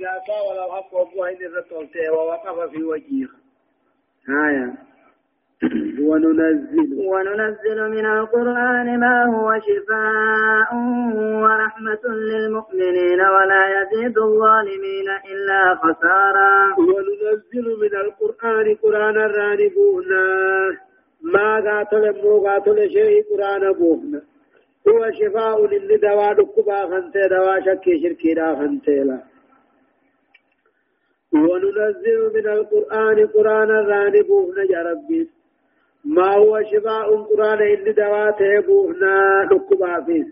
إذا ساء ولو حق وقوه إن الرسول ووقف في وجهه آية. وننزل. وننزل من القرآن ما هو شفاء ورحمة للمؤمنين ولا يزيد الظالمين إلا خسارا. وننزل من القرآن قرآن الرانبونا ما قاتل مو قاتل شيء قرآن بوهنا؟ هو شفاء للدواء دكبا خنتي دواء شكي شركي دا خنتي لا. وننزل من القرآن قرآن الرانبونا يا ربي. ما هو شفاء قرآن إن دواته بوهنا نكبا فيه.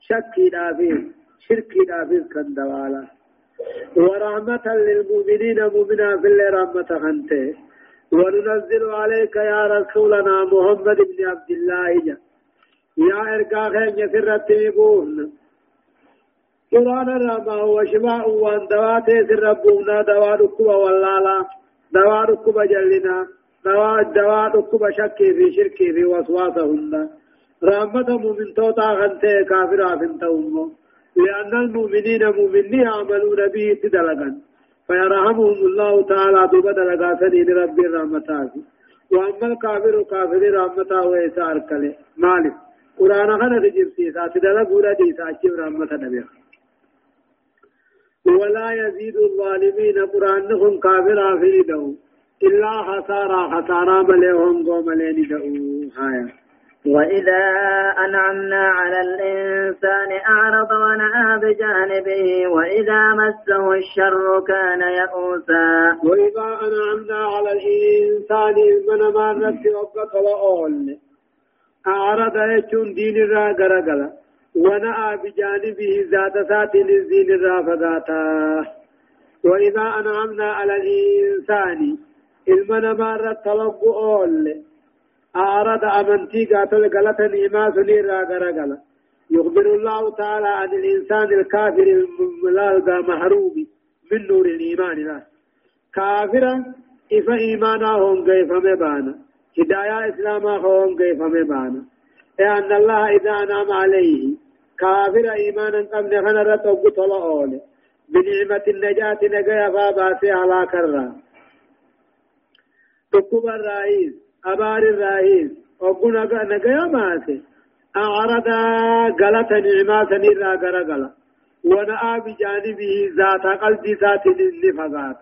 شكي دافيه شركي دافيه كان دوالا. ورحمة للمؤمنين مؤمنا في الله رحمة خنته. وننزل عليك يا رسولنا محمد بن عبد الله. يا إرقا خين يسر بوهنا قرآن الرحمة هو شفاء وان دواته سر بوهنا دوا ركبا واللالا دوا ركبا جلنا دواء دواء ركب شكي في شركي في وسواسهن رحمة مؤمن توتا غنتي كافر آفنتهم لأن المؤمنين مؤمنين يعملون به تدلقا فيرحمهم الله تعالى ببدلقا سنين رب الرحمة وأما الكافر كافر رحمة ويسار كله مالك قرآن خنا تجيب سيسا تدلق ولا ديسا أجيب نبيه ولا يزيد الظالمين قرآنهم كافر آفريدهم إلا خسارة خسارة مليهم قوم لين هايا وإذا أنعمنا على الإنسان أعرض ونأى بجانبه وإذا مسه الشر كان يئوسا. وإذا أنعمنا على الإنسان من مرت وقت وأول. أعرض يجون دين الرا ونأى بجانبه ذات سات للدين الرا فذاتا وإذا أنعمنا على الإنسان المنا مارة توقع أول أعرض أمنتي قاتل غلطة نعمة سنير غرغلا يخبر الله تعالى عن الإنسان الكافر الملالغى محروم من نور الإيمان. له كافرا إفا إيمانا هم كيف مبانا هدايا إسلاما هم كيف مبانا لأن الله إذا أنعم عليه كافر إيمانا قبل غنر توقع طلعون بنعمة النجاة نجاة فاباسي على كرة تكوب الرئيس أبار الرئيس وقل نجايا ماسي. أعرض غلط نعمة سنيرا غرغلا ونأى بجانبه ذات قلب ذات لفظات.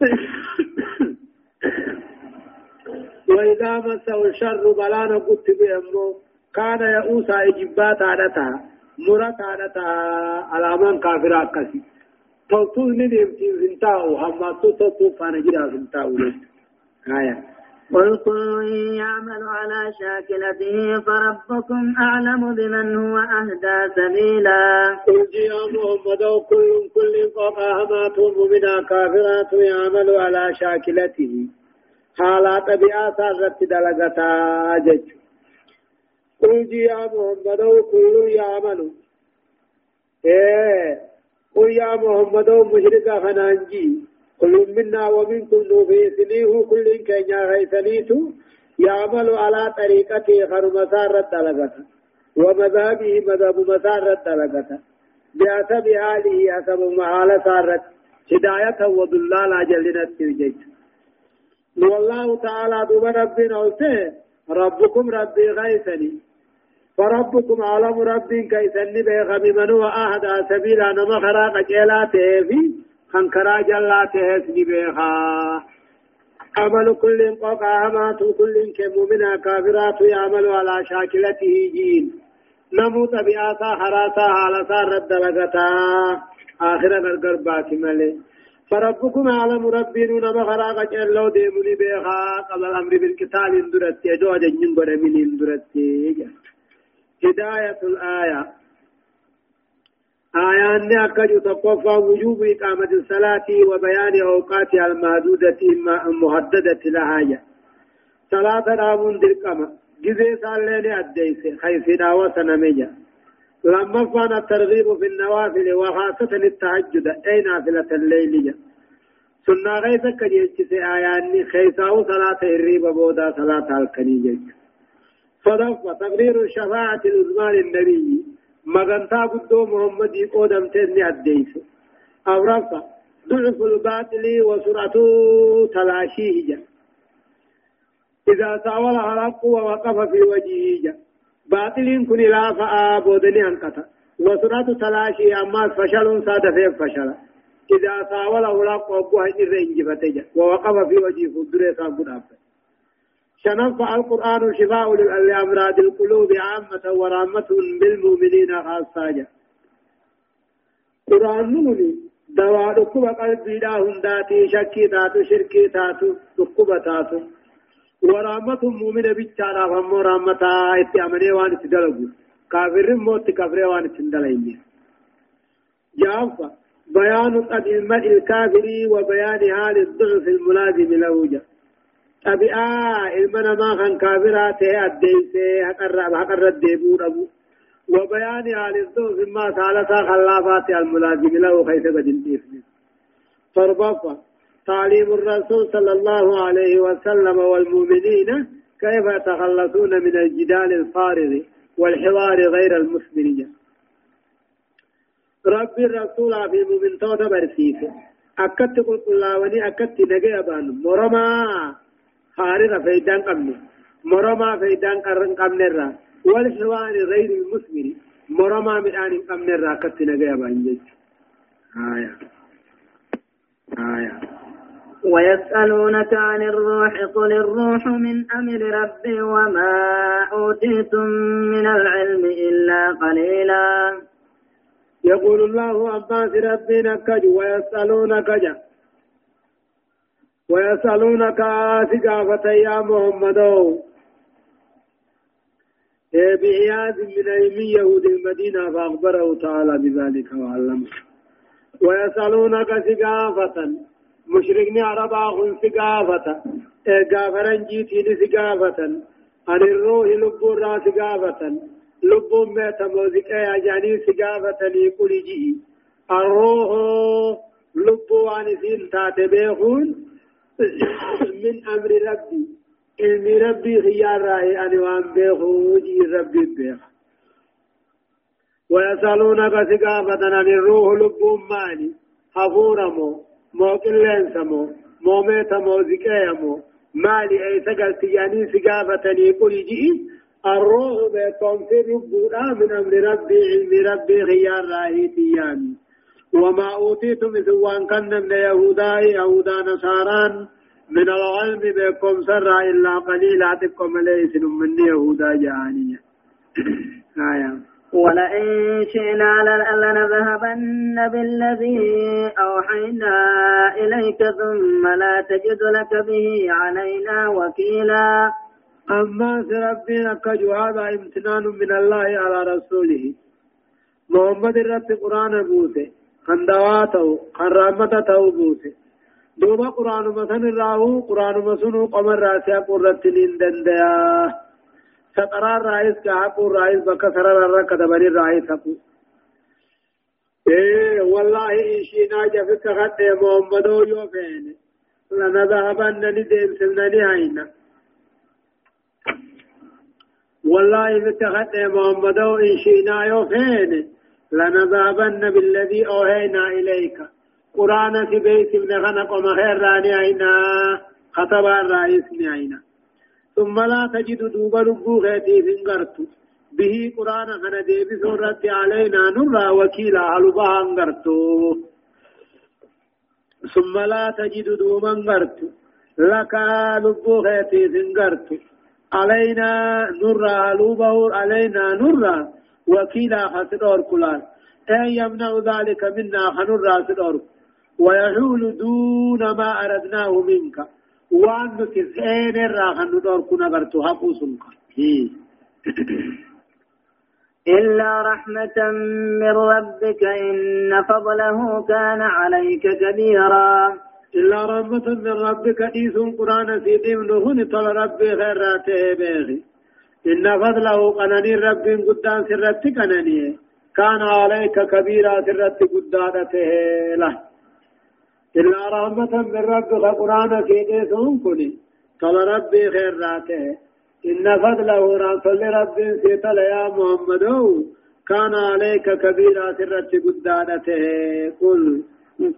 وإذا مسه الشر بلانا قلت بأمه كان يئوسا إجبات عادتها مرات عادتها على من كافرات كسي. توتو ندمتي زنتاو هم توتو فانا جدا زنتاو. آية. قل كل يعمل على شاكلته فربكم أعلم بمن هو أهدى سبيلا. قل يا محمد كل كل مؤمنا كافرات يعمل على شاكلته. حالات بيئة سارت دلغتا جج. قل يا محمد كل يعمل إيه قل يا محمد مشرك خنانجي كل منا ومنكم نوفيسنيه كل كينيا غيثنيتو يعمل على طريقته خر مسار الدلغة ومذهبه مذهب مسار الدلغة بحسب حاله حسب محال سارت هداية وضلال جلنا التوجيت والله تعالى دوب ربنا ربكم ربي غيثني فربكم عالم رب كيسني بيغم من هو أهدى سبيلا نما خراق جيلاته في خنكرا جلاته اسني بها عمل كل قاهمات كل كمؤمنا كافرات يعمل على شاكلته جين. نمو طبيعتا حراسا حالسا رد لغتا. آخر غرغر باكي ملي. فربكم أعلم ربين نما خراق جلو ديمني بها قبل الأمر بالقتال اندرت يجو جنين برمين اندرت هداية الآية. آيان أكد تقفى وجوب إقامة الصلاة وبيان أوقاتها المحدودة المهددة لها. صلاة رامون درقما جزي سالين أديس. خيفنا وسنمية لما فان الترغيب في النوافل وخاصة التهجد. أي نافلة الليلية سنة غيث كجيش آيان خيساو صلاة الريب بودا صلاة الكنية صدف تقرير الشفاعة العظمى للنبي مغنتا قدو محمد قودم تني أديس أو رفا ضعف الباطل وسرعة تلاشيه جا إذا ساول الحق ووقف في وجهه جا باطل كن لا فآبودني أنقطع. وسرعة تلاشي أما فشل صاد في فشل إذا ساول الحق وقوه إرين جفتجا ووقف في وجهه فدره سابق شنفع القرآن شفاء لأمراض القلوب عامة ورامة بالمؤمنين خاصة. قرآن نوني دواء ركوب قلبي لا هنداتي شكي تاتو شركي تاتو ركوب تاتو. ورامة مؤمنة بيتشارا فمو رامة اتعمني وان تدلقو كافر موت كافر وان تندلين جافا بيان قد المرء الكافر وبيان حال الضعف الملازم له جا. طبيعة المنا ما كان كافرات أديسي هقرب هقرب ديبور أبو وبيان على الزوج ما ثالثا خلافات الملازم له خيث بدين فربطة تعليم الرسول صلى الله عليه وسلم والمؤمنين كيف يتخلصون من الجدال الفارغ والحوار غير المثمرية ربي الرسول في مؤمن توتا برسيسه أكدت قل قلاوني أكدت نجي أبان مرما خارغ فيدان قمني مرما فيدان قرن قمني والحوار غير المثمر مرما من آن قمن الراكت نجايا بانجج آية آية ويسألونك عن الروح قل الروح من أمر ربي وما أوتيتم من العلم إلا قليلا. يقول الله عباس ربنا كج ويسألونك جا. ويسألونك سقافة يا محمد. بإياد من أيم يهود المدينة فأخبره تعالى بذلك وعلمه. ويسألونك سقافة مشرقني عربا هم سقافة غافرن جيتين سقافة عن الروح لب سقافة لب ميت موزك يا جاني سقافة لكل جي. الروح لب وانسين تاتبيخون من أمر ربي. علمي ربي خيار راهي أنا وأن بيخو وجي ربي بيخ. ويسألونك سقافة عن الروح لبهم ماني. حفورا مو مو قلنس مو مو ميت مو زكايا مو مالي أي سقل تياني سقافة يقول جئ. الروح بيكم في ربنا من أمر ربي علم ربي خيار راهي تياني. وما أوتيتم سوان كان من يهودا يهودا نصاران من العلم بكم سر إلا قليلا تكم ليس من يهودا جانية. آية. ولئن شئنا لنذهبن بالذي أوحينا إليك ثم لا تجد لك به علينا وكيلا. أما ربنا كجو هذا امتنان من الله على رسوله. محمد رب قرآن بوسه خندواته خرامته بوسه دوبا قرآن مثلا راهو قرآن مسنو قمر راسيا قررت دنديا سقرار رئيس كهاكو رئيس بكا سرر الركة دبري رئيس هكو إيه والله إيشينا جفك خط محمدو يوفين لنذهبن ندين سلنني هينا والله بتخط محمدو إيشينا يوفين لنذهبن بالذي أوهينا إليك. قرآن في بيت ابن خنق ومخير راني عينا خطبا الرئيس عينا. ثم لا تجد دوب ربو غيتي فنقرت به قرآن خنا ديب سورة علينا نرى وكيلا علبها انقرتو ثم لا تجد دوبا انقرت. لك لبو غيتي فنقرت علينا نرى علوبه علينا نرى وكيلا خسر كلان. أي يمنع ذلك منا خنرى سدور ويحول دون ما أردناه منك. وأن تسعين الراحة ندور كنا برتو حقوسنك إلا رحمة من ربك إن فضله كان عليك كبيرا. إلا رحمة من ربك إيس قرآن سيدي من هن طل ربي خيراته بيغي إن فضله قنني رب قدان سرت قنني. كان عليك كبيرا سرت قدانته له إلا رحمة من رب القرآن في ديسون كني قال ربي خير راته. إن فضله رسول رب سيطل يا محمد كان عليك كبيرا سرت قدانته قل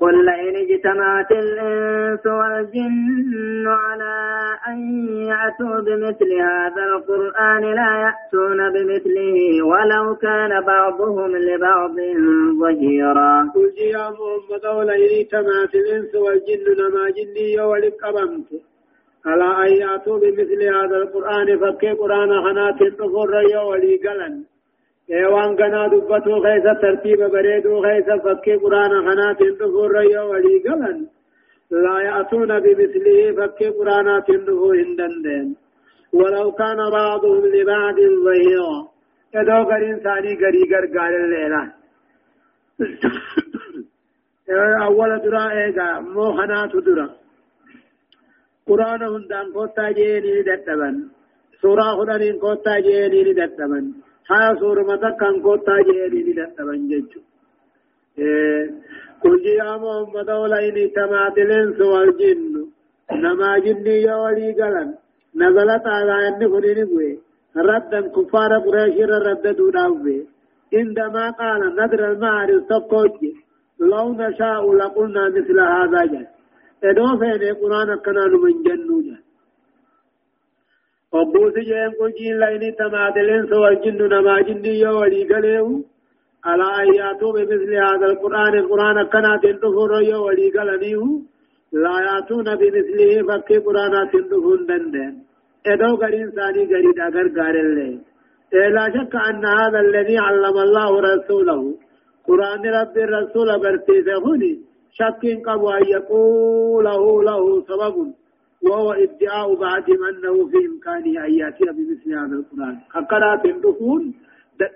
قل لئن اجتمعت الإنس والجن على أن يأتوا بمثل هذا القرآن لا يأتون بمثله ولو كان بعضهم لبعض ظهيرا. قل يا محمد ولئن اجتمعت الإنس والجن نما جني ولك على أن يأتوا بمثل هذا القرآن؟ فكي قرآن خنات الطفر ولي قلن؟ ايوان كنا دبتو خيسا ترتيب بريدو خيسا فكي قرآن خنات الدفور ريو ولي قلن لا يأتون بمثله فكي قرآن تندفو هندن ولو كان بعضهم لبعض ظهيرا ادو قرين ثاني قري قرقال الليلة اول درا ايغا مو خنات درا قرآن هندان قوتا جيني دتبن سورة خدانين قوتا جيني دتبن ها سور متا كان کو تاجي دي دي تبنجچو قل يا محمد ولئن تمات الانس والجن نما جني يا ولي قلن نزلت على ان فرين بوي ردا كفار قريش رد دوناوي عندما قال نذر المعرض تقوج لو نشاء لقلنا مثل هذا جل ادو فين قران كنا من جنوجا وبوس جيم قجين لين تمادلين سوى الجن نما جني يولي قليو على آياتو بمثل هذا القرآن القرآن كنا تنتفر يولي قلنيه لا ياتون بمثله فكي قرآن تنتفر دندن ادو قرين ثاني قريد اگر قار الليل لا شك أن هذا الذي علم الله رسوله قرآن رب الرسول برتيزه هني شك قبو أن يقوله له سبب وهو ادعاء بعدهم أنه في إمكانه أن يأتي بمثل هذا القرآن. حقرات الدخول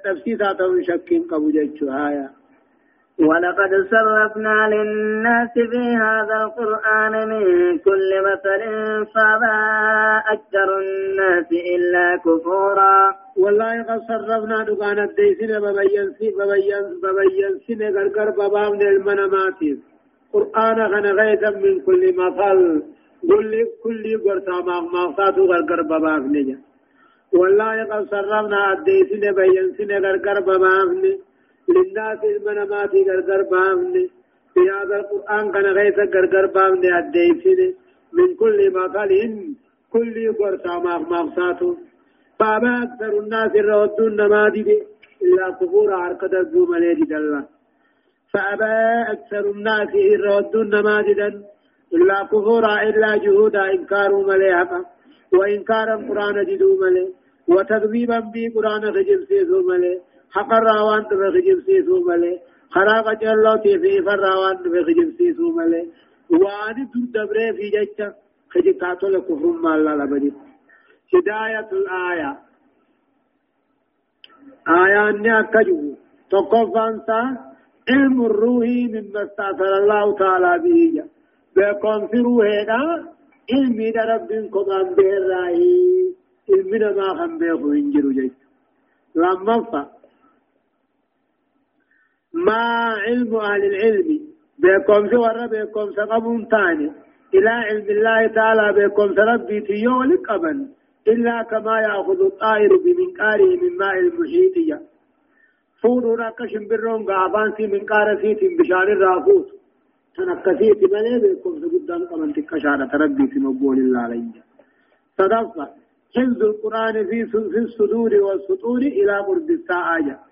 تفسير هذا شك قبو آية. ولقد صرفنا للناس في هذا القرآن من كل مثل فأبى أكثر الناس إلا كفورا. والله قد صرفنا دقان الديسين ببين سي ببين ببين سي غرغر ببام المنامات قرآن غن غيثا من كل مثل. كل كل قرطا ما مغفاتو غرغر باباف نجا. والله قد صرفنا الديسين بيان سين غرغر باباف للناس المنامات غرغر باباف في هذا القرآن كان غيث غرغر باباف الديسين من كل مقال كل قرطا ما مغفاتو بابا أكثر الناس الرودون نمادي إلا كفور عرقد الزوم ليدي دلا فأبى أكثر الناس الرودون نمادي إلا كفورا إلا جهودا إنكار مليحقا وإنكارا قرآن جدو ملي وتكذيبا بي قرآن خجل سيسو ملي حق الراوان تبه خجل سيسو ملي خراق جلو تيفي فالراوان تبه خجل سيسو ملي وآني دور دبره في جيشا خجل كاتو لكفر ما لبدي. هداية الآية. آية أني أكجو. تقفانسا علم الروح مما استأثر الله تعالى به. جا. بكون في روحنا علمي ربين كمان بيراهي علمنا ما خم بيخو انجرو جيش لما فا ما علم أهل العلم بكم ورا بكم سقبون تاني إلى علم الله تعالى بكم سربي تيو لقبن إلا كما يأخذ الطائر بمنقاره من ماء المحيطية فورنا كشم برون غابان سي منقار سيتم بشار الرافوت تنكسيت ملي بكم سجدان قمن تكشارة تربي في مقبول الله عليه. صدفة حفظ القرآن في في الصدور والسطور إلى قرب الساعة.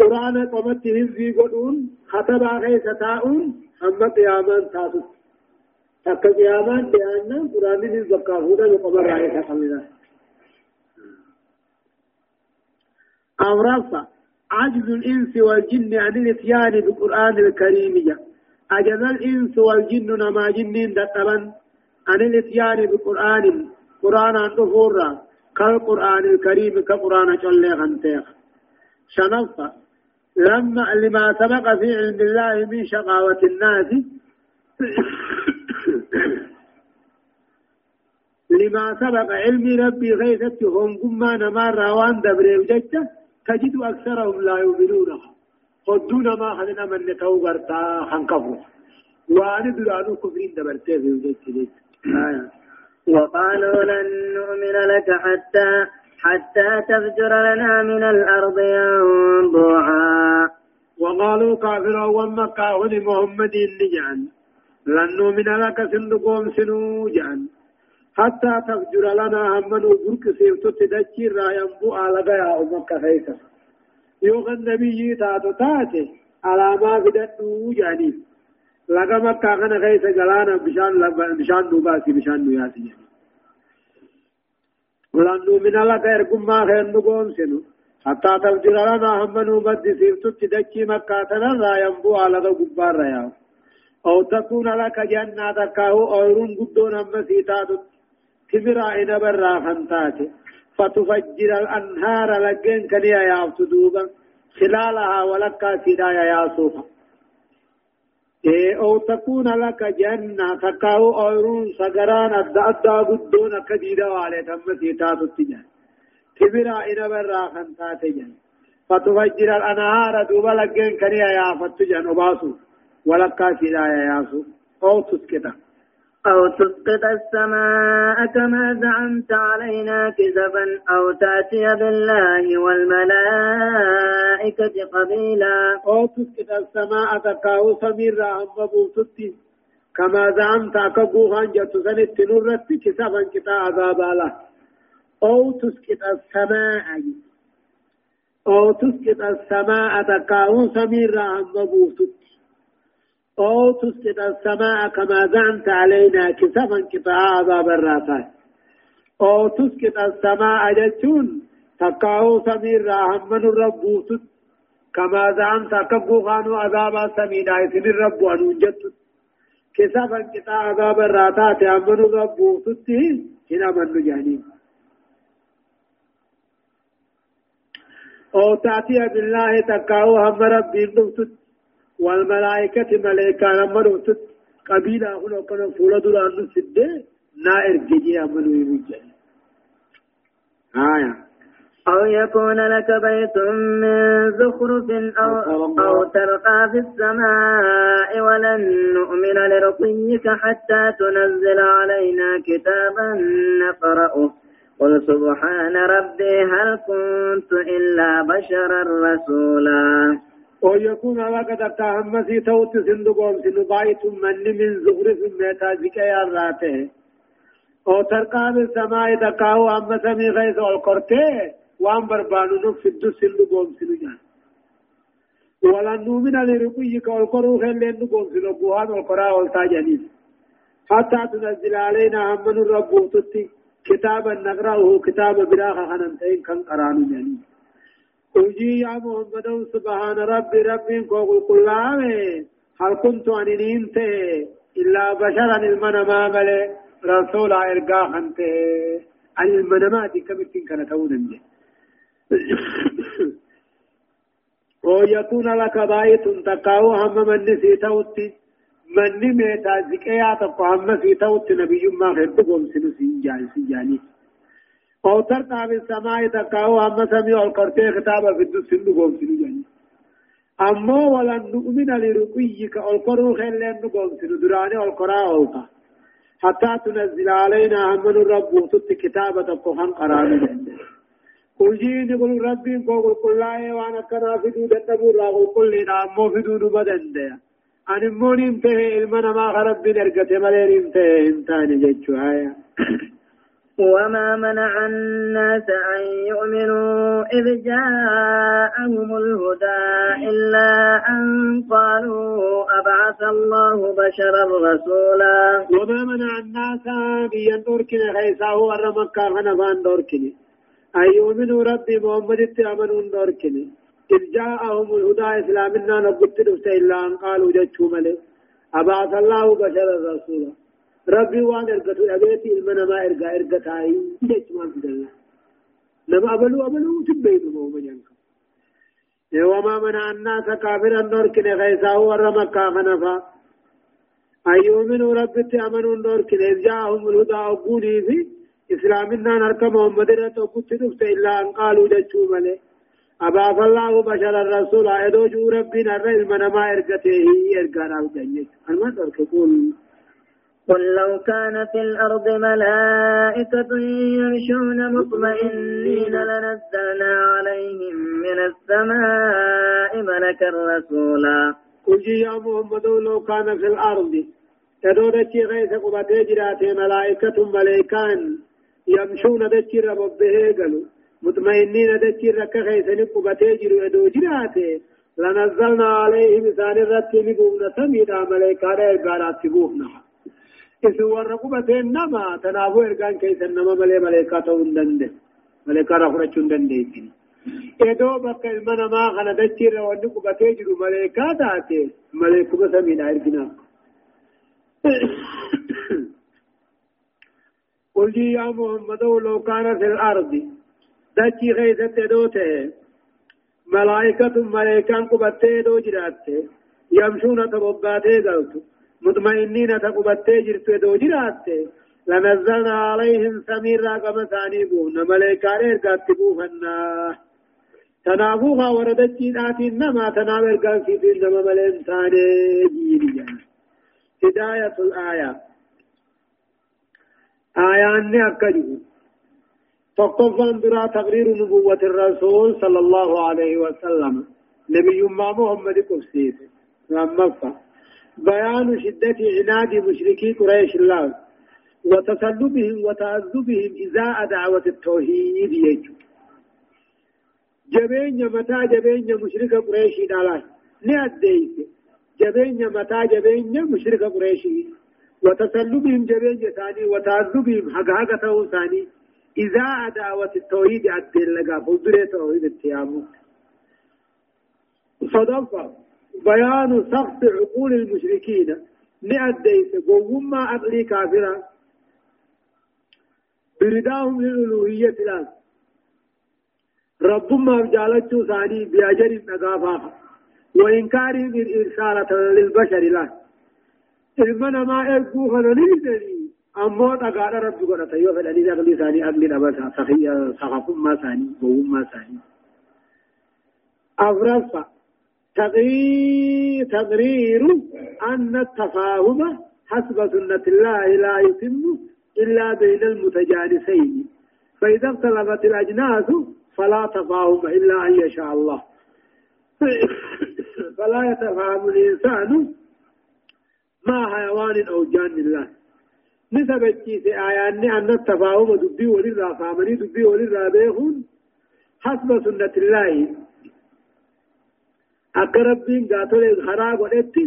قرآن قمت حفظي قدون خطب غيث تاؤن أما قيامان تاسو. تك قيامان بيانا قرآن في الزكاة يقبر رأيك حمدا أورث عجز الإنس والجن عن الإتيان بالقرآن الكريم. جاء أجل الإنس والجن نما جنين دتبن. عن الإتيان بقرآن قرآن الظهور كالقرآن الكريم كقرآن جل غنتيخ. شنفة. لما لما سبق في علم الله من شقاوة الناس. لما سبق علم ربي غيثتهم قما نما روان دبريو تجد أكثرهم لا يؤمنونها. قدونا ما خلنا من نتو غرتا خنقفو وان درانو كفرين دبرته في وجهك. وقالوا لن نؤمن لك حتى حتى تفجر لنا من الأرض ينبوعا. وقالوا كافرا ومكة هن محمد نجان لن نؤمن لك سندقوم سنو جان حتى تفجر لنا همن وبرك سيفتو تدجير را ينبو على غيا مكة خيسا يوغ النبي تاتو تاتي على ما بدأتو جاني لغا مكة غنا خيسا جلانا بشان بشان نوباسي بشان نوياسي جاني ولن نؤمن لك ارقم ما خير نقوم سنو حتى تفجر لنا همن وبد سيفتو تدجي مكة تنرى ينبو على غبار رياو أو تكون لك جنة تكاو أورون قدون أما سيتاتو كبرا إن برا خنتاتي فتفجر الأنهار لجن كنيا يعبت دوبا. خلالها ولكا سيدا يا صوفا إيه أو تكون لك جنة تكاو أورون سقران أدى أدى قدون كديدا والي تم سيتاتو تجان كبرا إن برا خنتاتي جن فتفجر الأنهار دوبا لجن كنيا يعبت جن وباسو. ولقى سلايا ياسو أو تسكتا. أو تسقط السماء كما زعمت علينا كذبا أو تأتي بالله والملائكة قبيلا. أو تسقط السماء تكاو سمير هم بوتتي كما زعمت أكبوها جت سنت نرت كسبا كتا عذابا له أو تسقط السماء. أو تسقط السماء تكاو سمير هم بوتتي أو تسقط السماء كما زعمت علينا كسفا قطاع عذاب الرافات أو تسقط السماء جتون تقاو سمير راهمن الرب كما زعمت كبو خانو عذاب سمينا يسن الرب ونوجت كسفا قطاع عذاب الرافات أمن الرب هنا من جانين أو تأتي بالله تقاو هم ربي نفتت والملائكة ملائكة نمر قبيلة هنا كنا فولا دولان نسد نائر جيجي أمنوا يمجل آية. أو يكون لك بيت من زخرف أو, أو ترقى في السماء ولن نؤمن لرقيك حتى تنزل علينا كتابا نقرأه. قل سبحان ربي هل كنت إلا بشرا رسولا. أو يكون على قد تهمسي توت سندقوم سنبايت من من زغرف ميتا زكايا راته أو ترقى بالسماء دقاو أما سمي غيث القرته وان بربانو نفد سندقوم سنجان ولن نؤمن لرقيك والقرو خلين نقوم سنقوهان والقراء والتاجانين حتى تنزل علينا هم من الرب كتابا نقرأه كتاب براخة خننتين كان قرانو جانين وجي يا محمد سبحان ربي ربي قول كل هل كنت أن نمت إلا بشرا المنما ملي رسول إرقا خنت عن المنما دي كمتين كانت أولا ويكون لك بايت تقاو هم من نسي توتي من نميتا زكيا تقو هم في توتي نبي ما سنو سنجاني سنجاني أو ترقى بالسماء تقاو أما سمي القرتي خطابا في الدس النقوم سنو جاني أما ولن نؤمن لرقيك القرو خير لن نقوم سنو دراني القراء اوتا حتى تنزل علينا همن الرب وتت كتابة قرآن. قرآن وجين يقول ربي قول كل لا وانا كنا في دود النبور راقل كل نامو في دود بدن ديا. أن مون انتهي علمنا ما غرب بنرقة ملين انتهي انتاني جيتشو آية وما منع الناس أن يؤمنوا إذ جاءهم الهدى إلا أن قالوا أبعث الله بشرا رسولا. وما منع الناس بيان دوركن غيساه ورى مكة غنفان دوركن. أن يؤمنوا ربي محمد اتعملون دوركن. إذ جاءهم الهدى إسلامنا نبت إلا أن قالوا ملك أبعث الله بشرا رسولا. ربي وان ارغتو ابيتي إلمنا ما إرغا إرغتاي ليش ما بدلنا لما أبلو أبلو تبين مو مجنك وما منع الناس كافرا نور كن غيسا ور مكة خنفا أيؤمنوا رب تأمنوا نور كن إذ جاءهم الهدى أقولي في إسلامنا نركب محمد رتو كنت نفت إلا أن قالوا جتشو ملي. أباف الله بشر الرسول أدو جو ربنا الرئيس من ما إرقته إرقانا وجنيت. ما تركبون قل لو كان في الأرض ملائكة يمشون مطمئنين لنزلنا عليهم من السماء ملكا رسولا. قل يا محمد لو كان في الأرض تدو دچي غيث قبته جراته ملائكة ملائكان يمشون دچي ربه قالوا مطمئنين دچي رك غيث قبته جرو ادو جراته لنزلنا عليهم ثان الرتب بقونا سميدا ملائكان ارغارات تبوهنا إذ ورقبته نما تنابو ارغان كيس نما ملي ملائكة هندنده ملائكة رفرچ هندنده ادو بك المنا ما خنا دچي رو قبته جرو ملائكة داته ملائكة سميدا ارغنا قل يا محمد لو كان في الأرض دچي غيثة دوته ملائكة ملائكان قبته دو جراته يمشون تبقاته قلت مطمئنين تقبته جرت دو جراته لنزلنا عليهم سمير راقم ثانيبون ملائكان ارقاتبوهن تنابوها وردت جينات إنما تناب ارقاتبوهن إنما ملائكان ثاني جيني هداية الآية. آيان أكده تقفان درا تقرير نبوة الرسول صلى الله عليه وسلم. نبي محمد قفسيس لما بيان شدة عناد مشركي قريش الله وتسلبهم وتعذبهم إزاء دعوة التوحيد يجو جبين متى جبين مشرك قريش دالان نأديك جبين متى جبين مشرك قريشي وتسلبهم جبين ثاني وتعذبهم حق حق ثاني. إذا عداوة التوحيد عدل لقى فضل توحيد التيامو. صدفة بيان سخط عقول المشركين. نأديس وهم أقلي كافرا برداهم للألوهية الآن. ربما جالتشو ثاني بأجر نقافا. وإنكارهم الإرسالة للبشر له المنا ما إرقو خلالي أمو تقال رب قرأت يو فلاني أغلي ثاني أغلي نبسا سخيا سخفم ما ثاني بوم ما ثاني. أفرصة تغرير أن التفاهم حسب سنة الله لا يتم إلا بين المتجانسين. فإذا اختلفت الأجناس فلا تفاهم إلا أن يشاء الله. فلا يتفهم الإنسان مع حيوان أو جان الله. نسبة في آيان أن التفاهم دبي وللرا فامني دبي وللرا بيخون حسب سنة الله. أقرب بين قاتل الخراب والإتي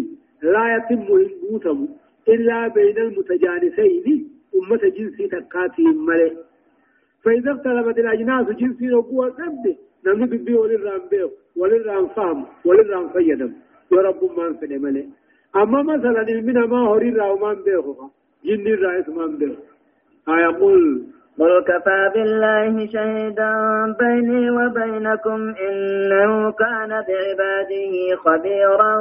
لا يتم هنبوتم إلا بين المتجانسين أمة جنسي تقاتي ملئ فإذا اختلفت الأجناس جنسي نقوة قبل نمني دبي وللرا بيخ وللرا فهم وللرا فيدم ورب ما انفد ملئ أما مثلا المنا ما هو ريرا وما بيخو جن الرئيس ما بيخو أيقول قل كفى بالله شهيدا بيني وبينكم إنه كان بعباده خبيرا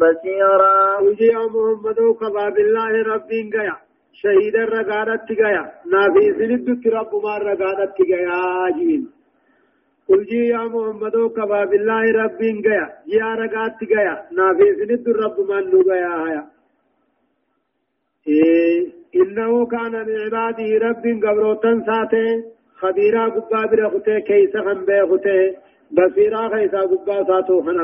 بصيرا. وجي محمد كفى بالله ربي قيا شهيدا رقادت قيا نافي سندك رب ما رقادت قيا جين. قل جي يا محمد كفى بالله ربي قيا يا رقات قيا نافي سند رب من قيا هيا. إيه إنه كان لعباده رب قبروتا ساته خبيرا قبا برخته كيس خن بيخته بصيرا خيسا قبا ساتو خن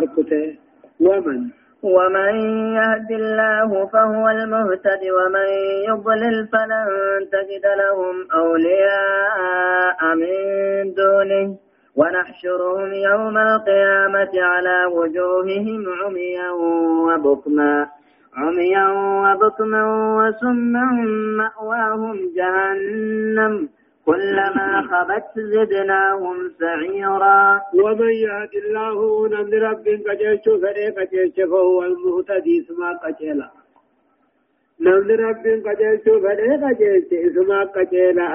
ومن؟ ومن يهد الله فهو المهتد ومن يضلل فلن تجد لهم أولياء من دونه. ونحشرهم يوم القيامة على وجوههم عميا وبكما. عميا وبكما وسما مأواهم جهنم. كلما خبت زدناهم سعيرا. ومن يهد الله نمن رب قجلش فريق قجلش فهو المهتدي اسما قجلا نمن رب قجلش فريق قجلش اسما قجلا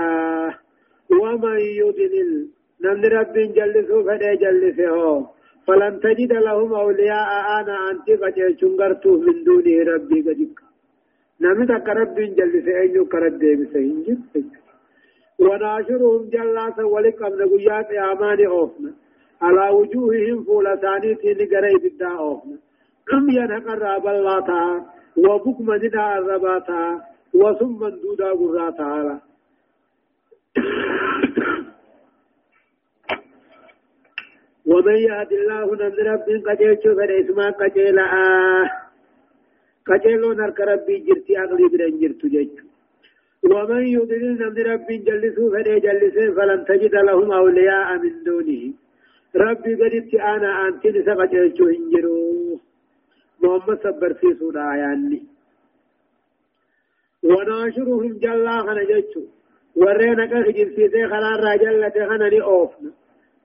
ومن يضلل نمن رب جلسوا فدي جلسه فلن تجد لهم أولياء أنا أنت قد شنغرته من دونه ربي قدك نمن تك رب جلسه أيو كرد بسهنجر وناشرهم جلاسا ولك أمن قيات أمان أوفنا. على وجوههم فولتاني تين قريب الدا أوفنا. عميا نقرب الله وبكم ندى الرباتا وثم دودا قرى تعالى ومن يهد الله نمد رب قجل شوف اسما قجل آه قجلون نرك ربي جرتي أغلي برن جرت جيش ومن يضلل نمد رب جلسوا فدي جلسين فلن تجد لهم أولياء من دونه. ربي قدت أنا أنت نسقى جيشو هنجرو. محمد صبر في سورة آياني. وناشرهم جلا خنا جيشو ورينا كخجل في ذي خلال راجلة خنا لأوفنا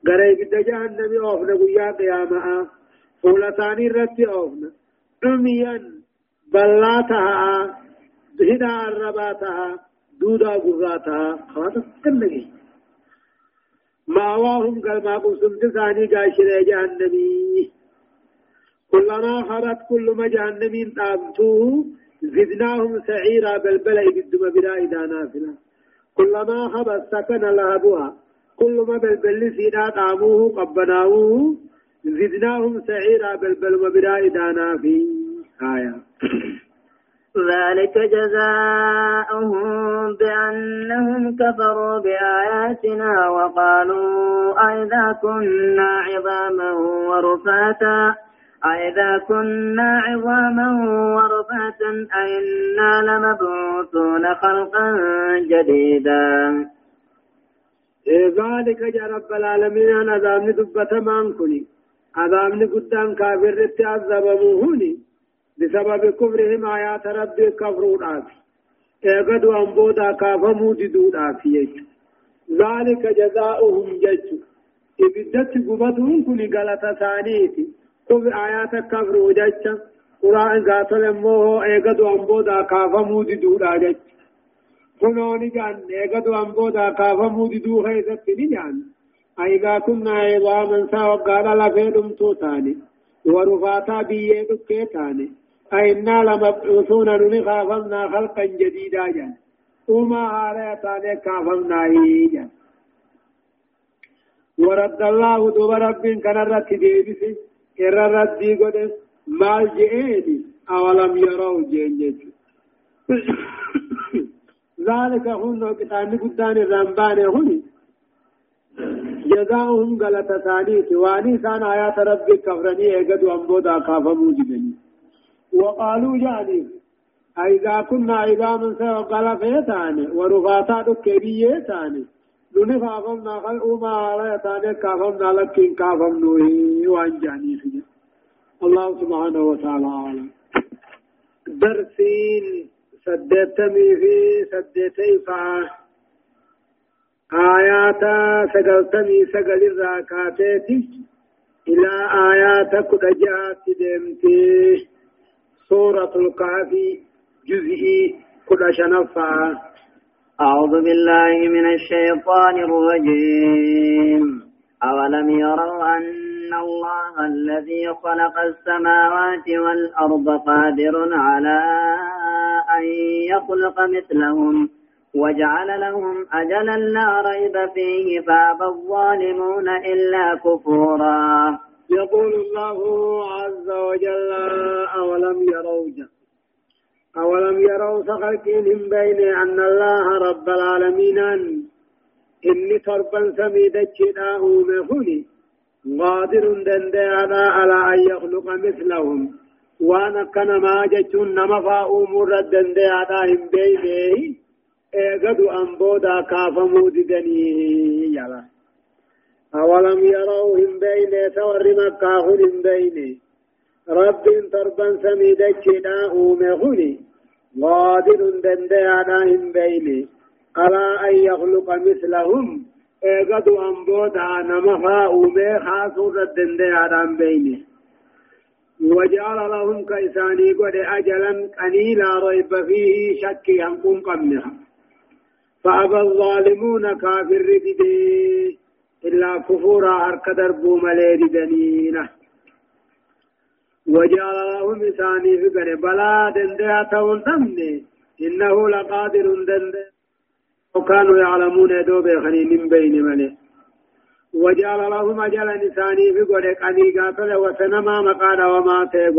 غري بد جهنم اوفنا قيا قيامة فولتاني رتي اوفنا دميا بلاتها هدا الرباتها دودا قراتها خلاص كنغي ماواهم قال ما قسم تساني قاشر جهنمي كلما خرت كل ما جهنمين تابتوه زدناهم سعيرا بلبلا يقدم بلا إذا نافلا كلما خبت سكن لهبها كل ما بلبل سيدا طعموه قبناوه زدناهم سعيرا بلبل وبراء دانا في آية. ذلك جزاؤهم بأنهم كفروا بآياتنا وقالوا أئذا كنا عظاما ورفاتا أئذا كنا عظاما ورفاتا أئنا لمبعوثون خلقا جديدا. ذلك جاء رب العالمين أنا عذابني دبة مانكني عذابني قدام كافر رتي بسبب كفرهم آيات ربي كفروا آفي اغدوا أنبودا كافموا ددود آفي ذلك جزاؤهم جج إبدت قبطهم كني غلطة ثانيتي كفر آيات كفروا جج قرآن قاتل موه اغدوا أنبودا كافموا ددود آجج كنوني جان ايغدو امبودا كافمو ددو خيزت نجان ايغا كنا عظاما سا وقال لفيدم توتاني ورفاتا بيه دكيتاني أئنا لمبعوثون نخافمنا خلقا جديدا جان وما هاريتاني كافمنا جان ورد الله دوب رب كان رت ديبس إر رد دي قد مال جئني أولم يروا جين ذلك هن كتان قدان الرمبان هني جزاؤهم غلط ثانيت واني سان آيات ربي كفرني اگد وانبودا كافمو جدني وقالوا جاني اذا كنا عظاما سوى قلفيتان ورفاتا دكبيتان دون فافمنا خلقوا ما عليتان كافمنا لكن كافمنو وان جاني الله سبحانه وتعالى. عالم درسين. سدتمي في سدتي فا آيات سقلتمي سقل الراكاتي إلى آيات كدجات دمتي سورة الكهف جزئي كد شنفا أعوذ بالله من الشيطان الرجيم أولم يروا أن الله الذي خلق السماوات والأرض قادر على أن يخلق مثلهم وجعل لهم أجلا لا ريب فيه فأبى الظالمون إلا كفورا. يقول الله عز وجل أولم يروا أولم يروا سخلقهم بين أن الله رب العالمين؟ إني تربا سميدت شداه مهني قادر دندي على أن يخلق مثلهم. وأنا كان ما جتون نما فا امور الدندي ادا هم بينه اغدو انبودا كافمو ددني يلا اولم يروا هم بينه سور مكة هم بينه رب تربا سميد جدا اومهني قادر دندي ادا هم بينه ألا أن يخلق مثلهم اغدو انبودا نما فا اومه خاصو الدندي ادا بينه وجعل لهم كيساني قد أجلا قليلا ريب فيه شك ينقم قمها فأبى الظالمون كافر رددي إلا كفورا هرك دربو ملي دنينه وجعل لهم إساني في قد بلا دندها تون إنه لقادر دنده. وكانوا يعلمون دوبي خنين بين ملئ وجعل لهم أجل نساني في قد قدي قاتل وسنما مقال وما تي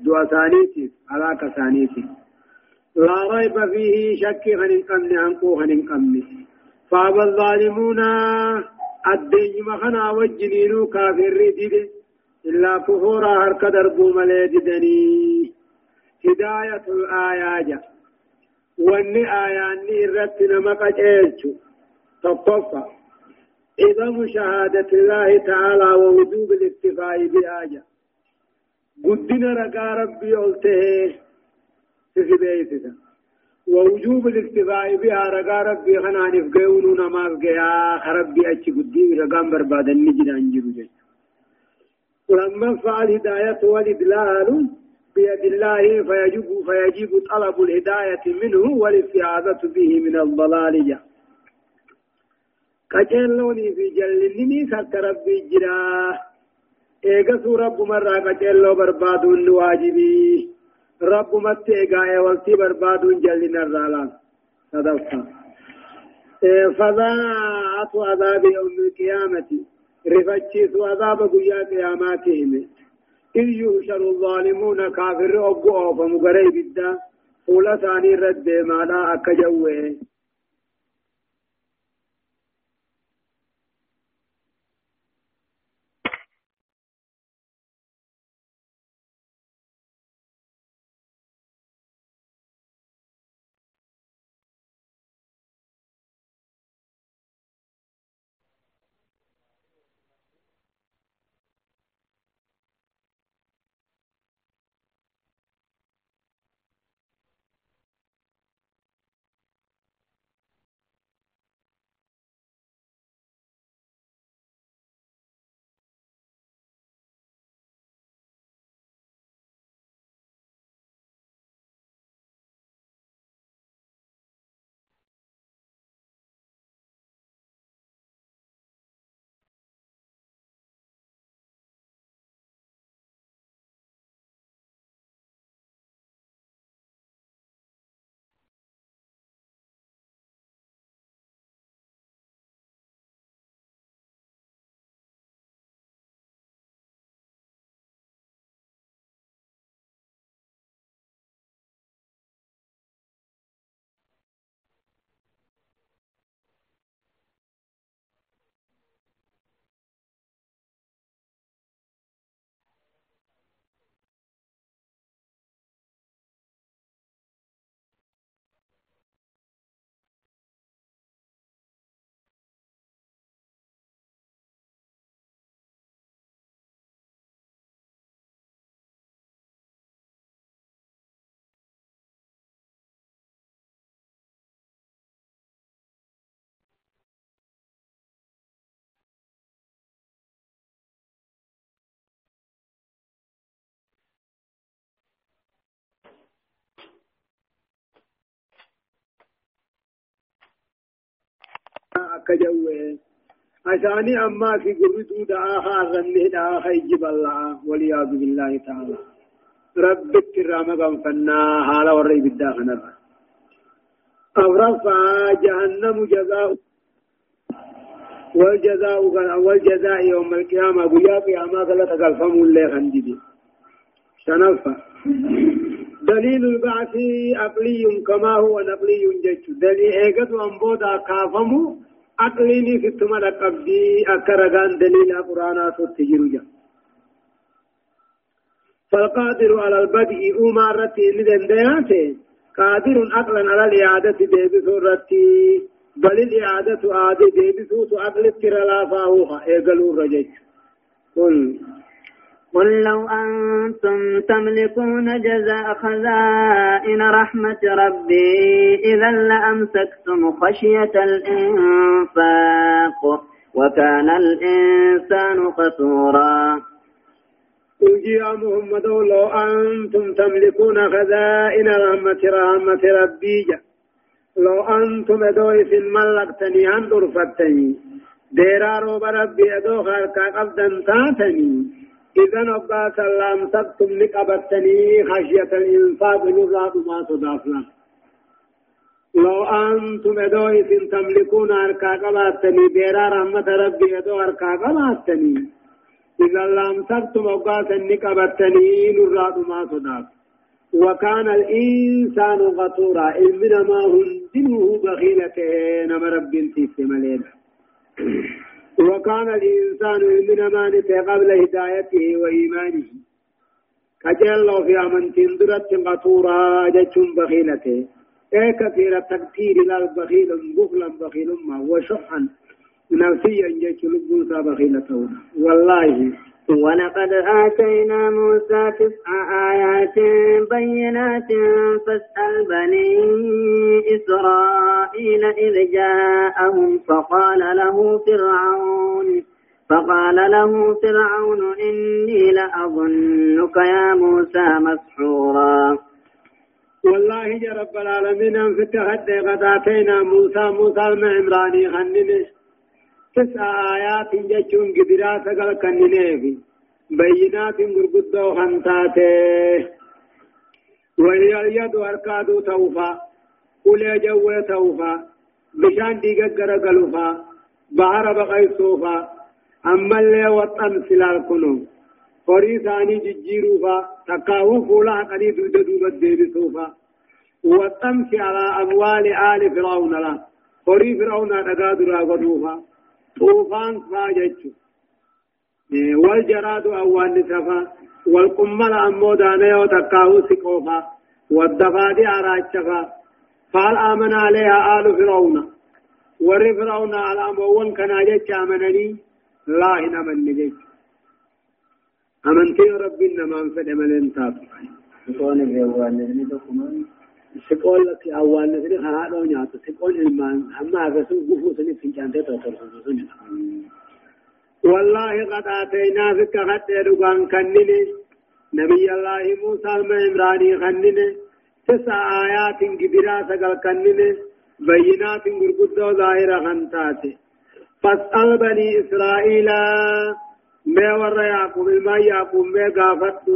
دو سانيتي على كسانيتي لا ريب فيه شك هنين قمن عنقو هنين قمن. فأبى الظالمون الدين مخنا والجنين كافر ديد إلا كفورا هرك دربو مليددني هداية الآيات واني آياني رتنا مقجيلتو تطفى إذا شهادة الله تعالى ووجوب الاكتفاء بآية قدنا رقا ربي قلته في بيتك ووجوب الاكتفاء بها رقا ربي خنا نفقيون نما فقيا ربي أتش قدي رقام بربادا نجد أنجر جيش ولما فعل هداية والإدلال بيد الله فيجب فيجب طلب الهداية منه والاستعاذة به من الضلال جاء قجلوني في جلني سرت ربي جرا سو رب مرا قجلو بربادون واجبي رب مت ايغا ايوالتي بربادون جلنا الرالان صدقت فضاعت عذاب يوم القيامة رفتشيس عذاب قيا قياماتهم إذ يهشر الظالمون كافر أبو فمقري بدا فولا ثاني رد مالا أكجوه كجوه. عشاني أما في قردو دعاها الرنه دعاها يجب الله والعياذ بالله تعالى. ربك الرامة غنفنا حالا ورئي بالداخل أو رفع جهنم جزاء. والجزاء والجزاء يوم القيامة قيا قيامة لا تقلفم اللي خنددي شنفة دليل البعث عقلي كما هو نقلي جج دليل ايقظ أنبودا كافمو. عقليني في التمر قبدي أكرغان دليل قرانا تتجر فالقادر على البدء أمارتي لدن دياته قادر عقلا على الإعادة ديبسو رتي بل الإعادة عادة ديبسو عقل الترلا فاوها إيقلوا الرجج قل قل لو أنتم تملكون جزاء خزائن رحمة ربي إذا لأمسكتم خشية الإنفاق وكان الإنسان قصورا قل يا محمد لو أنتم تملكون خزائن رحمة رحمة ربي. لو أنتم دويس ملكتني عن درفتني ديرا روب ربي أدو خاركا قبدا تاتني. إذا نبقى سلام سبتم نقبتني خشية الإنفاق نراد ما تضافنا. لو أنتم إدو إذن تملكون أركا قباتني بيرا رحمة ربي إدو أركا قباتني. إذا لم سبتم أبقى نقبتني نراد ما تضاف. وكان الإنسان غطورا إلمنا ما هندنه بخيلة نما رب في ملينا وكان الإنسان إلمنا ما نتي قبل هدايته وإيمانه. كجل في أمنتين درت غطورا جتشم بخيلته. إيه كثير التكثير للبخيل بخلا بخيل ما وشحا نفسيا لبوسا بخيلته. والله ولقد آتينا موسى تسع آيات بينات فاسأل بني إسرائيل إذ جاءهم فقال له فرعون فقال له فرعون إني لأظنك يا موسى مسحورا. والله يا رب العالمين انفتحت قد آتينا موسى موسى المعمراني خننه تسع آيات جتشون قدرات قال كننيفي بينات غرغدو خنتاته وهي اليد أركاد توفى قل جو توفى بشان ديگا غرغلوفا بحر بقي صوفا أما اللي وطن سلال كنو قري ثاني ججيروفا تقاو فولا قدي دود دوبت ديبي صوفا وطن على أموال آل فرعون لا قري فرعون دقا درا قدوفا طوفان فاجتشو والجراد أوان نسفا والقمل أمو دانيو تكاو سكوفا والدفادي أراجفا قال آمن عليها آل فرعون ور فرعون على أموان كان جتش آمنني لا هنا من نجيش أمنتي ربي إنما أنفد أملين تاتو سكون لك أوان نسفا هذا نياتو سكون المان أما أفسو قفو سنة فنجانتي تطرسو سنة والله قد آتينا فيك خد رقان كنن نبي الله موسى المعمراني خنن تسع آيات كبيرة سقل كنن بينات غرقدو ظاهرة خنتات فاسأل بني إسرائيل ما ور يعقوب ما يعقوب ما قافت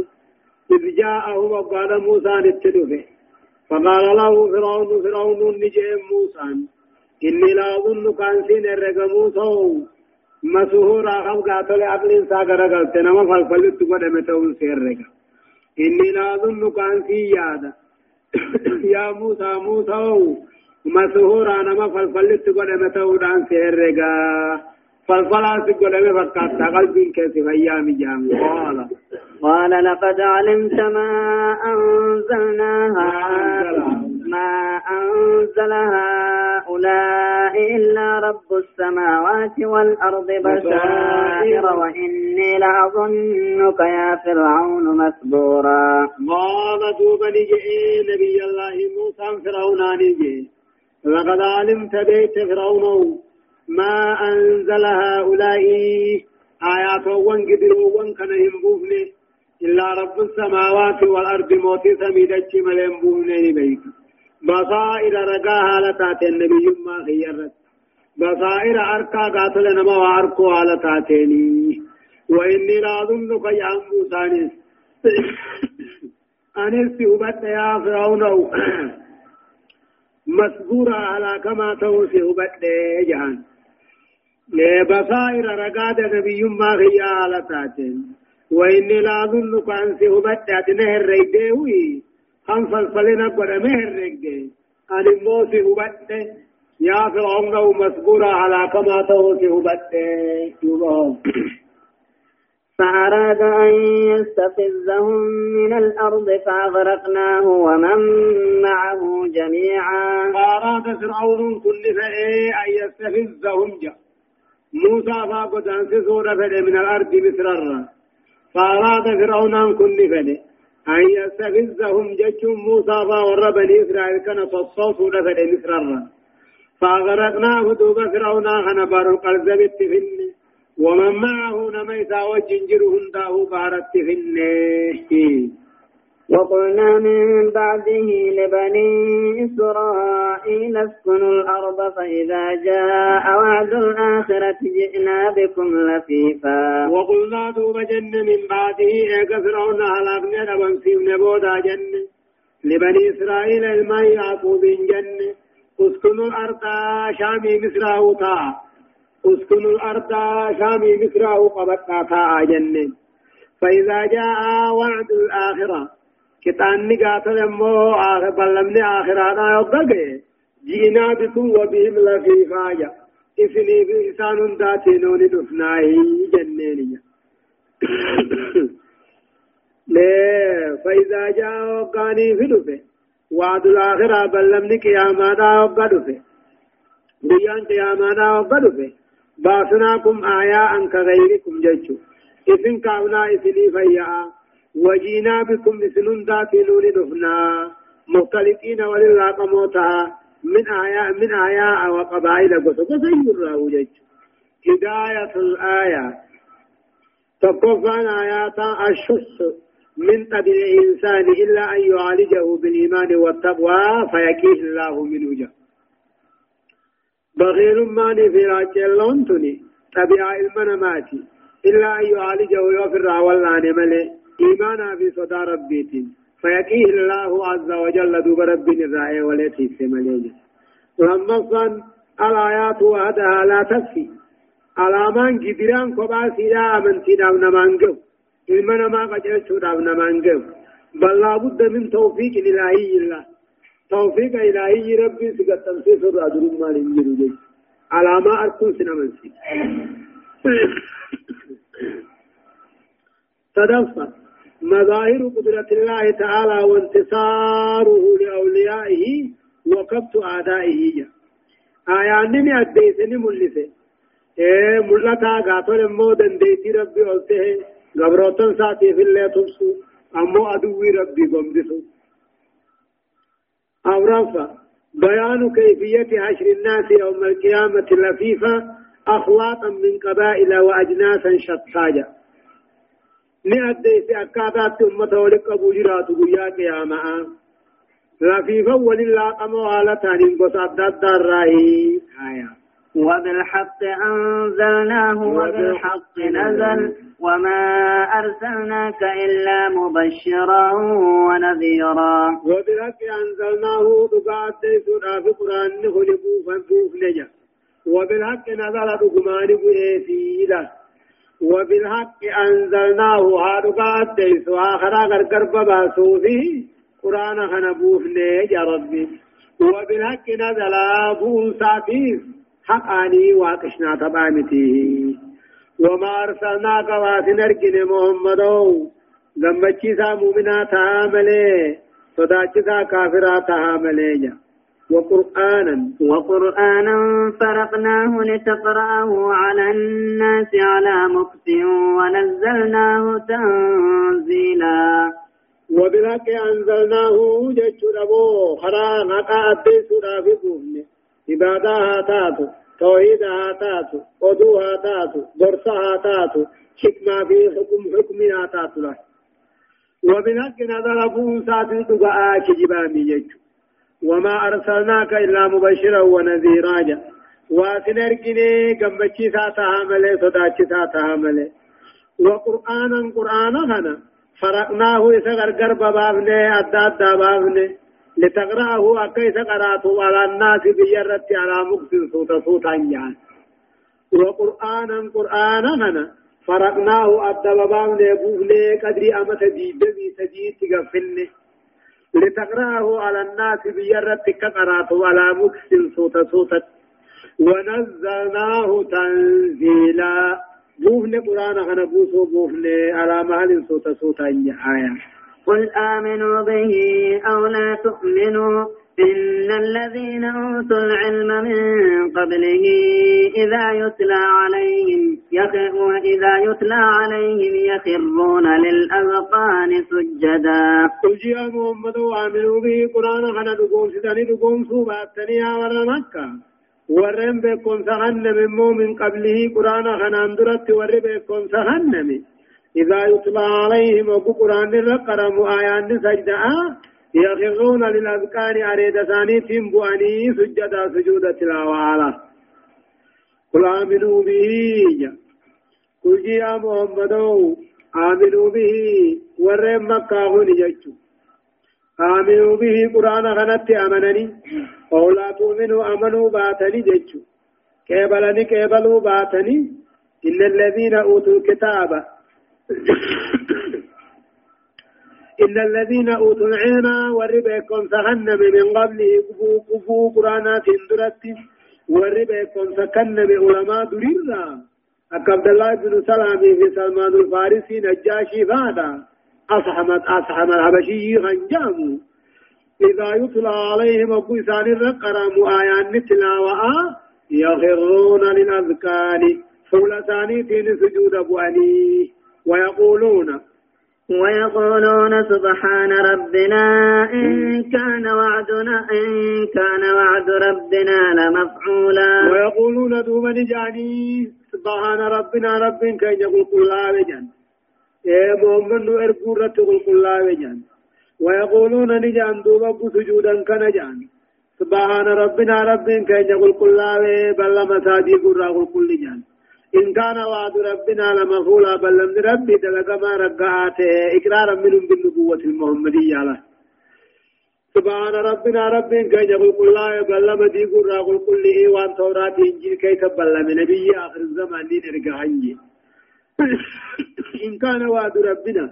إذ جاءه وقال موسى نتدفه فقال له فرعون فرعون نجي موسى. إني لا أظنك أن سين الرقم مسهورا خم قاتل عقل ساغر قلت نما فلفلت قد متون سيرك إني لا أظن كان في يادا. يا موسى موسى. مسهورا نما فلفلت قد متون عن سيرك فالفلا سقل مفكات قلبي كيف أيام جام قال قال لقد علمت ما أنزلنا ما أنزل هؤلاء إلا رب السماوات والأرض بشائر وإني لأظنك يا فرعون مسبورا قال دوب نجي؟ نبي الله موسى فرعون نجي. لقد علمت بيت فرعون. ما أنزل هؤلاء آيات وانقدر وانكن ينبوفني إلا رب السماوات والأرض موتي سميدتش ملين بوفني بيك بصائر رقاها لتاتي النبي ما خيرت. بصائر أركا قاتل نما وأركو على تاتيني وإني أظنك يا موسى أنس هبت يا فرعون. مسبورا على كما توسي هبت جهان. بصائر رقاد نبي ما على تاتين وإني لا أظنك أنسي هبت نهر ريديوي هم فلفلنا قد مهر ريدي أن موسي هبت يا فرعون مسبورا على كما توسي هبت يبهم فأراد أن يستفزهم من الأرض فأغرقناه ومن معه جميعا. فأراد فرعون كل فئة أن يستفزهم جاء موسى فاقد أن سورة فئة من الأرض مصررا فأراد فرعون أن كل فئة أن يستفزهم جاء موسى فور بني إسرائيل كان تصوص فئة مصررا فأغرقناه دوب فرعون خنبار القلب بالتفني ومن معه نميتا وجنجر هنداه بارت النيه وقلنا من بعده لبني إسرائيل اسكنوا الأرض فإذا جاء وعد الآخرة جئنا بكم لفيفا. وقلنا دوب جن من بعده إيقا فرعون هلاكنا لبن سيبن بودا جن. لبني إسرائيل الماء يعقوب جن. اسكنوا الأرض شامي مصر أوتا. اسكنوا الأرض شامي مصر أو قبطنا جن. فإذا جاء وعد الآخرة كتاني قاتل امو آخر بلمني آخرانا يوقع جئنا بكم وبهم لفيفايا إفني بإسان داتينوني دفناي جنيني. ليه فإذا جاء وقاني في دفه. وعد الآخرة بلمني قيامانا وقع دفه بيان قيامانا وقع دفه باسناكم آياء كغيركم جيشو إذن كاونا إذني فيا وجينا بكم إذن داتينوني دفنا مختلفين ولله قموتها من آياء من آياء وقبائل قصة. قصة يراه جيشو هداية الآية. تقفان آيات الشخص من طبيع الإنسان إلا أن يعالجه بالإيمان والتقوى فيكيه الله منه جه بغير ماني في راجلون تني طبيعة المنماتي إلا أن يعالجه يغفر والله ملي إيمانا في صدى ربيتي فيكيه الله عز وجل دوب رب الرائع وليتي في مليجة لما الآيات وحدها لا تكفي alamaan gidiraan kophaa siidhaa amantiidhaaf namaan gahu ilma namaa qajeelchuudhaaf namaan gahu ballaa budda min tawfiiqin ilaahiyyiillah tawfiiqa ilaahiyyi rabbiin si gaxxamsiisu irraa durummaan hin jiru jechuudha alaamaa arkuun sin amansiisa تدفع مظاهر قدرة الله تعالى وانتصاره لأوليائه وكبت أعدائه آيانني أديسني ملسه ee mul'ataa gaaton immoo dandeettii rabbii ol ta'e gabrootan isaatiif illee tumsu ammoo aduwwii rabbii gombisu أورافا بيان كيفية حشر الناس يوم القيامة لفيفة أخلاقا من قبائل وأجناسا نأدي في أكادات أمة ولك أبو جرات قيا قيامة لفيفا ولله قموالتان انقص أبداد دار راهي وبالحق أنزلناه وبالحق نزل وما أرسلناك إلا مبشرا ونذيرا وبالحق أنزلناه دقاء سورة في قرآن خلقوا فانفوف نجا وبالحق نزل دقمان بإيسيلا وبالحق أنزلناه هادقاء تيسو آخرا غرقر باسوفي قرآن خنبوف نجا ربي. وبالحق نزل أبو ساتيس حقاني واقشنا تبامته وما أرسلناك واسن أرجن محمدو غمچيسا مؤمنا تعامله صداچسا كافرا تعامله وقرآنا وقرآنا فرقناه لتقرأه على الناس على مكت ونزلناه تنزيلا. وبالحق أنزلناه جيش ربو خرا نقا أدي سورا في بوهنه عبادة هاتاتو توحيد هاتاتو قدو هاتاتو درسة هاتاتو حكمة في حكم حكم هاتاتو له وبالحق نظر فوسا تدقاء كجبامي يجو وما أرسلناك إلا مبشرا ونذيرا. جا واسنرقني قمبچي ساتها ملي صداچي ساتها ملي وقرآنا قرآنا هنا. فرقناه إذا غرقر بابني أدى أدى بابني لتقرأه أكيس قرأته على الناس بجرة على مقصد صوت صوتا يعني وقرآنا قرآنا هنا. فرقناه الدبابان ليبوه لي قدري أمت ديدمي سجيت تغفلني لتقرأه على الناس بجرة كقرأته على مقصد صوت صوتا ونزلناه تنزيلا. بوفني قرآن هنا بوسو بوفني على مهل صوت صوتا آية. قل آمنوا به أو لا تؤمنوا. إن الذين أوتوا العلم من قبله إذا يتلى عليهم وإذا يتلى عليهم يخرون للأذقان سجدا. يا محمد آمنوا به قرآن خنا دقوم سداني دقوم سوبات تنيا ورا مكة. ورم بكم سهنم من قبله قرآن خنا اندرت ور بكم سهنم. إذا يتلى عليهم وقرآن القرم آيان سجدة يخرون للأذكار أريد ثانيتهم بؤني سجدا سجود تلاوة على قل آمنوا به. قل يا محمد آمنوا به. ورم مكة نججوا آمنوا به. قرآن غنت أمنني. أو لا تؤمنوا أمنوا باتني ججوا كيبلني كيبلوا باتني. إن الذين أوتوا الكتاب إن الذين أوتوا العلم والربكم سهنم من قبله. كفو كفو قرآنات درت. والربكم سكنم علماء دريرا عبد الله بن سلام في سلمان الفارسي نجاشي فادا. أصحمت أصحم الحبشي غنجام. إذا يتلى عليهم أبو إسان الرقرام آيان تلاوة يخرون للأذكار. فول ثانيتين سجود أبواني ويقولون ويقولون سبحان ربنا إن كان وعدنا إن كان وعد ربنا لمفعولا. ويقولون دوما جاني سبحان ربنا رب كي يقول كل وجن. إيه محمد أرجو رتقول كل وجن. ويقولون نجان دوبا سجودا كنجان. سبحان ربنا رب كي يقول كل بل مساجي قرى كل جان إن كان وعد ربنا لمفعولا بل لم ربي دلق ما رقعاته إقرارا منهم بالنبوة المحمدية. له سبحان ربنا رب كي يقول كل بل لم دي قرى كل إيوان توراة إنجيل كي تبل من نبي آخر الزمان دين إرقا إن كان وعد ربنا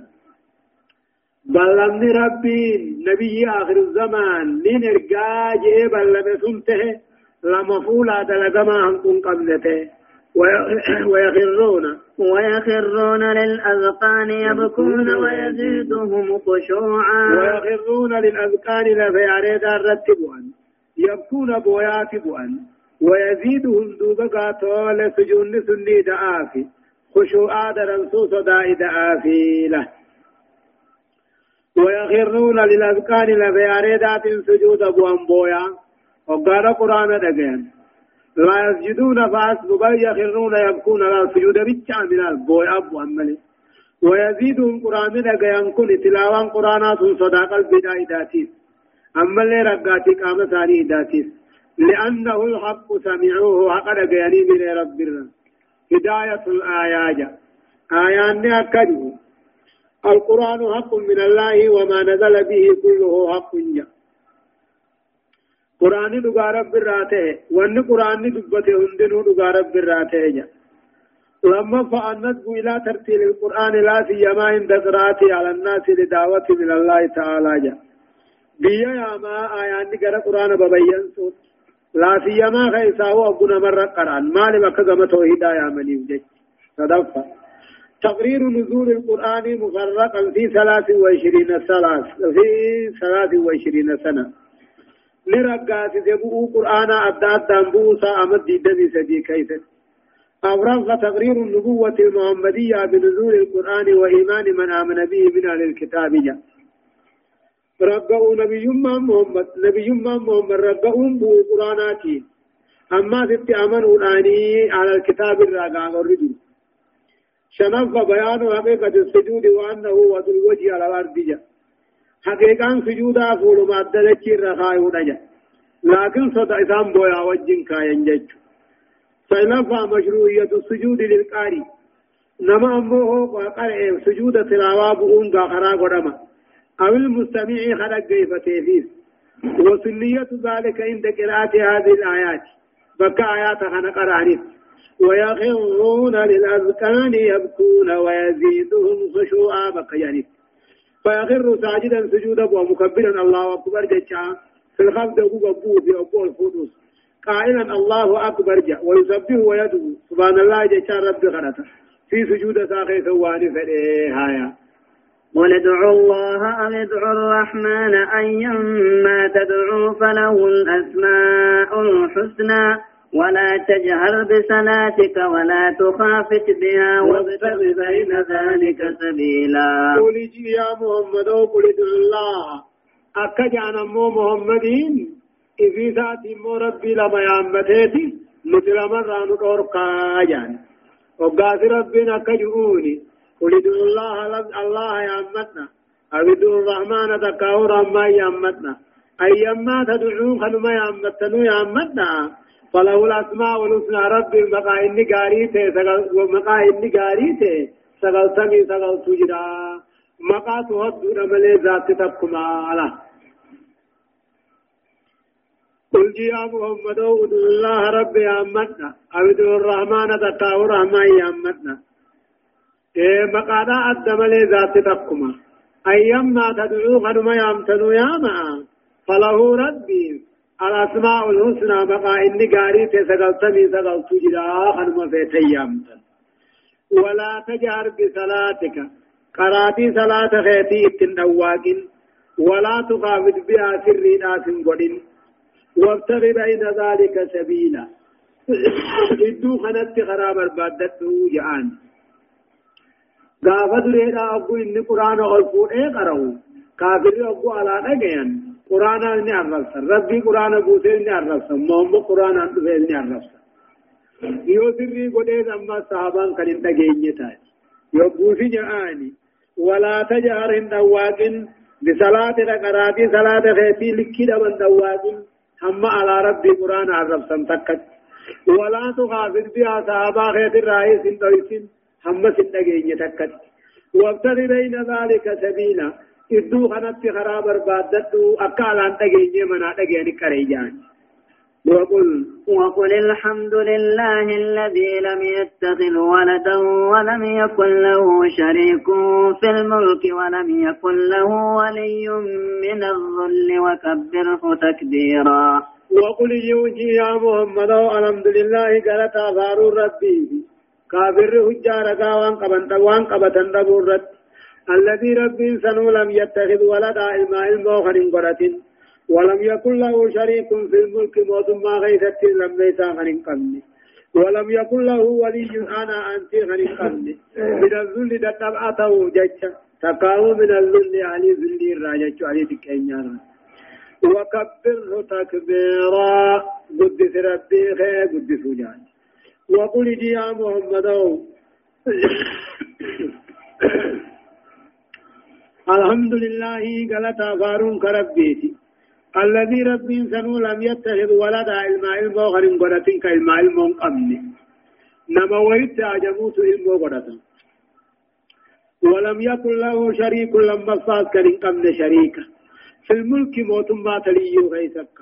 بلمني ربي نبي آخر الزمان لين إرقا جئ بلم سنته لمفعولا دلق ما هنكم قبلته ويخرون ويخرون للأذقان يبكون ويزيدهم خشوعا. ويخرون للأذقان لفياريد الرتبوان يبكون بويات بوان ويزيدهم دوبقا طول سجون سني دعافي خشوعا درنسوس داء دعافي له. ويخرون للأذقان لفياريدات سجود بوان بويا وقال قرآن دقين لا يسجدون فأسب بل يخرون يبكون لا سجود بيتشا من البوي أبو أمالي ويزيدهم قرآن لقيان كن تلاوان قرآنات صداق البداء داتيس. أما اللي رقاتي قام ثاني داتيس. لأنه الحق سمعوه حق لقياني من رب هداية الآيات آيان أكدوا. القرآن حق من الله وما نزل به كله حق جاء قرآن دقا رب الراته وان قرآن دبته هندنو دقا رب الراته جا لما فأنت إلى ترتيل القرآن لا سيما عند قراءته على الناس لدعوة من الله تعالى جا بيا يا ما آيان قرأ قرآن ببين صوت لا سيما خيسا وابنا مرة قرآن ما لما كذا توحيدا يا مني وجج صدفة تقرير نزول القرآن مفرقا في ثلاث وعشرين ثلاث في ثلاث وعشرين سنة لرقات دبو قرآن أدى أدى بوسى أمد دمي سدي كيف أورام تقرير النبوة المحمدية بنزول القرآن وإيمان من آمن به من أهل الكتاب. رقعوا نبي محمد نبي محمد رقعوا بو قرآناتي. أما ست أمنوا الآني على الكتاب الرقع والردو شنف بيان حقيقة السجود وأنه وذو الوجه على الأرض جاء. حقيقان سجودا فول ما دلچي رخاي ودجا لكن صد إسام بويا وجن كاين جج فإلفا مشروعية السجود للقاري نما أمه وقرأ سجود تلاوة بؤون غاخرا قدما أو المستمع خلق كيف فيس وسنية ذلك عند قراءة هذه الآيات بكى آيات خنقر عنه ويخرون للأذقان يبكون ويزيدهم خشوعا يعني فيخر ساجدا سجودا ومكبرا الله أكبر جتا في الخفض أبو في أبو الفدوس قائلا الله أكبر جا. ويسبه ويدعو. سبحان الله جتا رب غلطة في سجود ساقي ثواني فليهايا قل ادعوا الله أو ادعوا الرحمن أيما تدعوا فله الأسماء الحسنى. ولا تجهر بصلاتك ولا تخافت بها وابتغ بين ذلك سبيلا. قل يا محمد قل الله. أكجعن مو محمدين إذا ذات مو ربي لما يعمتيتي مثل مرة نطور قاجان وقاس ربنا كجعوني قل الله الله يعمتنا ادعوا الرحمن تكاور ما يعمتنا أيما تدعون خنما يعمتنا يعمتنا فله الأسماء الحسنى. رب مقا إني قاريته مقا إني قاريته. سغل سمي سغل تجرا مقا تهد رملي ذات تبكما. على قل يا محمد ادعو الله رب يا أمتنا أو ادعو الرحمن تتاو رحمن يا أمتنا إيه مقا دا أدملي ذات تبكما. أيما تدعو خنما يامتنو يا معا فله ربي الأسماء الحسنى بقى إني قاري تسقلتني سقلت جدا خنما فيتيامتن ولا تجهر بصلاتك. قراتي صلاة خيتي إتن ولا تخافت بها سري ناس قدن. وابتغ بين ذلك سبيلا. إدو خنت خراب البادته جعان غافت ريدا أبو إن قرآن ألفون إيه قرأو. كافر أبو على نجيان. قرآن إني عرفت ربي قرآن بوسي إني عرفت محمد قرآن أنت إني عرفت يو سري قدين أما صحابان كان إنت جينيتاي يو بوسي جعاني ولا تجهر إن دواقن بصلاة قراتي صلاة خيتي لكي دبن دواقن هم على ربي قرآن عرفت تكت ولا تخافت بها صحابا خيت الرئيس إن هم سندقين يتكت وابتغ بين ذلك سبيلا وقل وقل الحمد لله الذي لم يتخذ ولدا ولم يكن له شريك في الملك ولم يكن له ولي من الذل وكبره تكبيرا وقل يوجي يا محمد الحمد لله قالت أثار ربي كافر هجار وان قبن وان دبورت الذي ربي سنو لم يتخذ ولدا إلما الموخر قرة ولم يكن له شريك في الملك موت ما غيثت لم ليس غن قمني ولم يكن له ولي أنا أنت غن قمني من الذل دتبعته جج تقاو من الذل علي ذل الراجج علي تكينيانا وكبره تكبيرا. قدس ربي خير قدس جاني وقل يا محمد. الحمد لله قالت فارون كربيتي الذي ربي سنو لم يتخذ ولدا علما علما غرم قرتين كعلما علما قمني نما ويت عجموت علما قرتين ولم يكن له شريك لما فاز كريم قمن شريكا في الملك موت ما تليو غيثك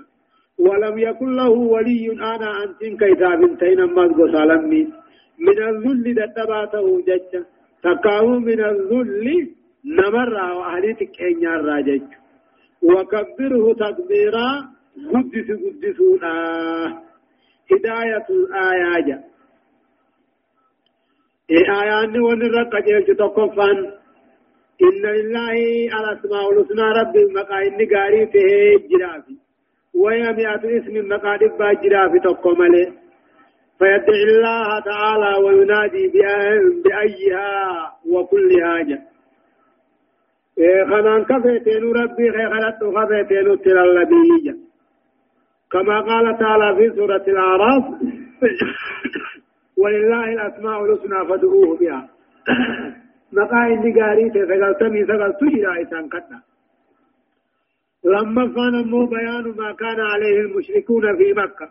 ولم يكن له ولي أنا أنتم كيتا بنتين مزغو سالمي من الذل دتباته جج تقاو من الذل نمر وأهلتك إن يراجج وكبره تكبيرا قدس قدسونا هداية الآيات آيان ونرق جيش تقفان إن لله الأسماء الحسنى رب المقاين نقاري فيه جرافي وهي مئة اسم مقادب باجرا في تقمله فيدعي الله تعالى وينادي بأيها وكل حاجة خنان كفيتين ربي خيخلت خفيتين تلالبيجة كما قال تعالى في سورة الأعراف ولله الأسماء الحسنى فادعوه بها مقاين نقاري تسقلتني سقلت جرا إسان قدنا لما فنمو بيان ما كان عليه المشركون في مكة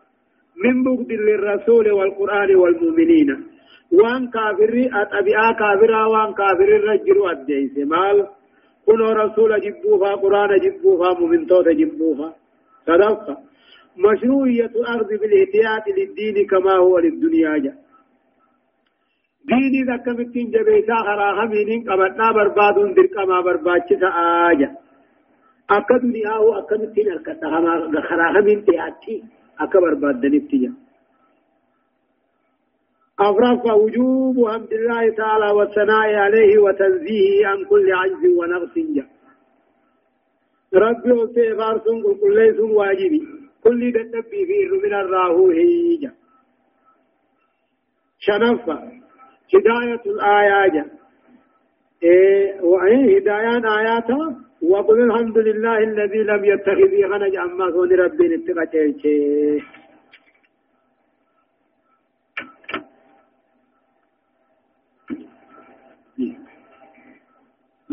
من بغض للرسول والقرآن والمؤمنين وان كافر أتبعا كافرا وان كافر الرجل أديس مال كنوا رسول جبوها قرآن جبوها مؤمنتوت جبوها. صدقة. مشروعية الأرض بالاحتياط للدين كما هو للدنيا جاء ديني ذكا متين جبيسا خراها مينين قبطنا بربادون درقا ما برباچتا آجا akka duniyaa hoo akkamittiin harkadha hamaa karaa hamiin dhiyaatti akka barbaadanitti jira. أفرق وجوب حمد الله تعالى والثناء عليه وتنزيهه عن كل عجز ونقص جاء ربي وسيفار سن كل ليس واجبي. كل دنبي فيه من الراهو هيجا شنفة. هداية الآيات. إيه وهي هدايان آياتها وقل الحمد لله الذي لم يتخذ غنج عما كون ربي نتقى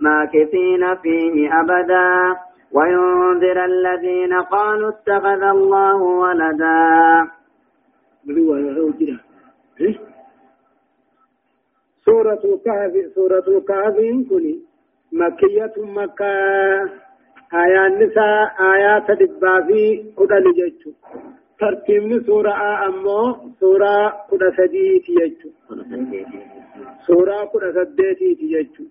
ماكثين فيه أبدا. وينذر الذين قالوا اتخذ الله ولدا. سورة الكهف سورة الكهف كني مكية مكة. آيات نساء آيات دبا في قد نججو ترتيب سورة أمو سورة قد سديت يجو سورة قد سديت يجو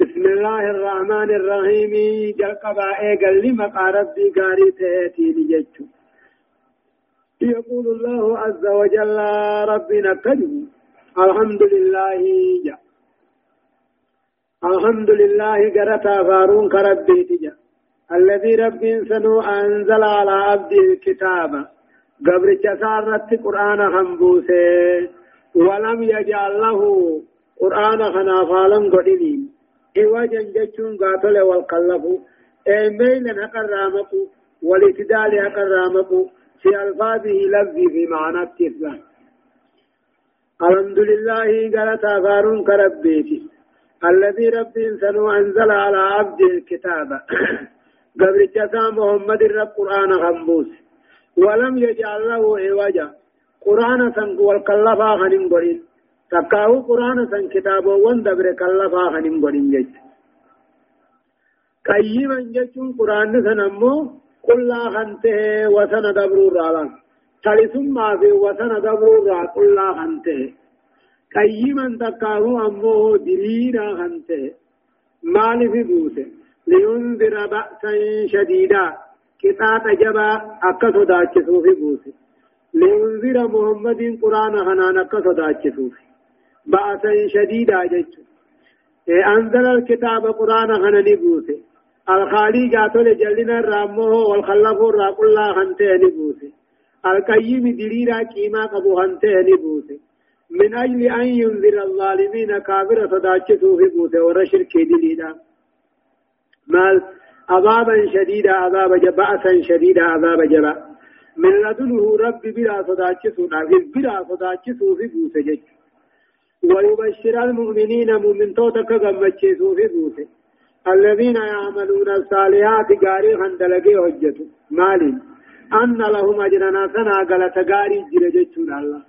بسم الله الرحمن الرحيم. جلقبا ايقل لما ربي؟ قاري تهتي يجو يقول الله عز وجل ربنا كريم الحمد لله. جا الحمد لله قرتا فارون كربي تجا الذي رب سنو أنزل على عبد الكتاب. قبل جسارة قرآن خنبوسه. ولم يجعل له قرآن خنافالا قدنين إواجا جتشون قاتل والقلب إيميلا أقرامك والإتدال أقرامك في ألفاظه لفظي في معنى التفلان الحمد لله قالت أفارون كربيتي. الذي رب سنو أنزل على عبد الكتاب. قبل جسا محمد الرب قرآن خنبوس ولم يجعل له عوجا. قرآن سن والكلفا خنم قرين. تكاو قرآن سن كتابه واندبر كلفا خنم قرين جج قيما ججون قرآن سن أمو قل لا خنته وسن دبرور رالان تلسما في وسن دبرو را كل خنته قيما تكاهو أمه دلينا خنته مال في بوسه لينذر بأسا شديدا كتاب جبا أكسو داچسو في بوسه لينذر محمد قرآن خنان أكسو داچسو في بأسا شديدا جيچو أنزل الكتاب قرآن خنان بوسه الخالي جاتو لجلنا الرامه والخلفو را كل خنته نبوسه القيم دليلا كيما قبو هنته نبوته من أجل أن ينذر الظالمين كافر صداچته في بوته ورشر دليلا مال عذابا شديدا عذاب جبأسا شديدا عذاب جبأ. من لدنه رب بلا صداچته نافذ بلا صداچته في بوته جج ويبشر المؤمنين مؤمن توتك غمچته في بوته الذين يعملون الصالحات غاري خندلقي حجته مالين. أن لهم أجرنا سنا قال تقاري جرجت الله.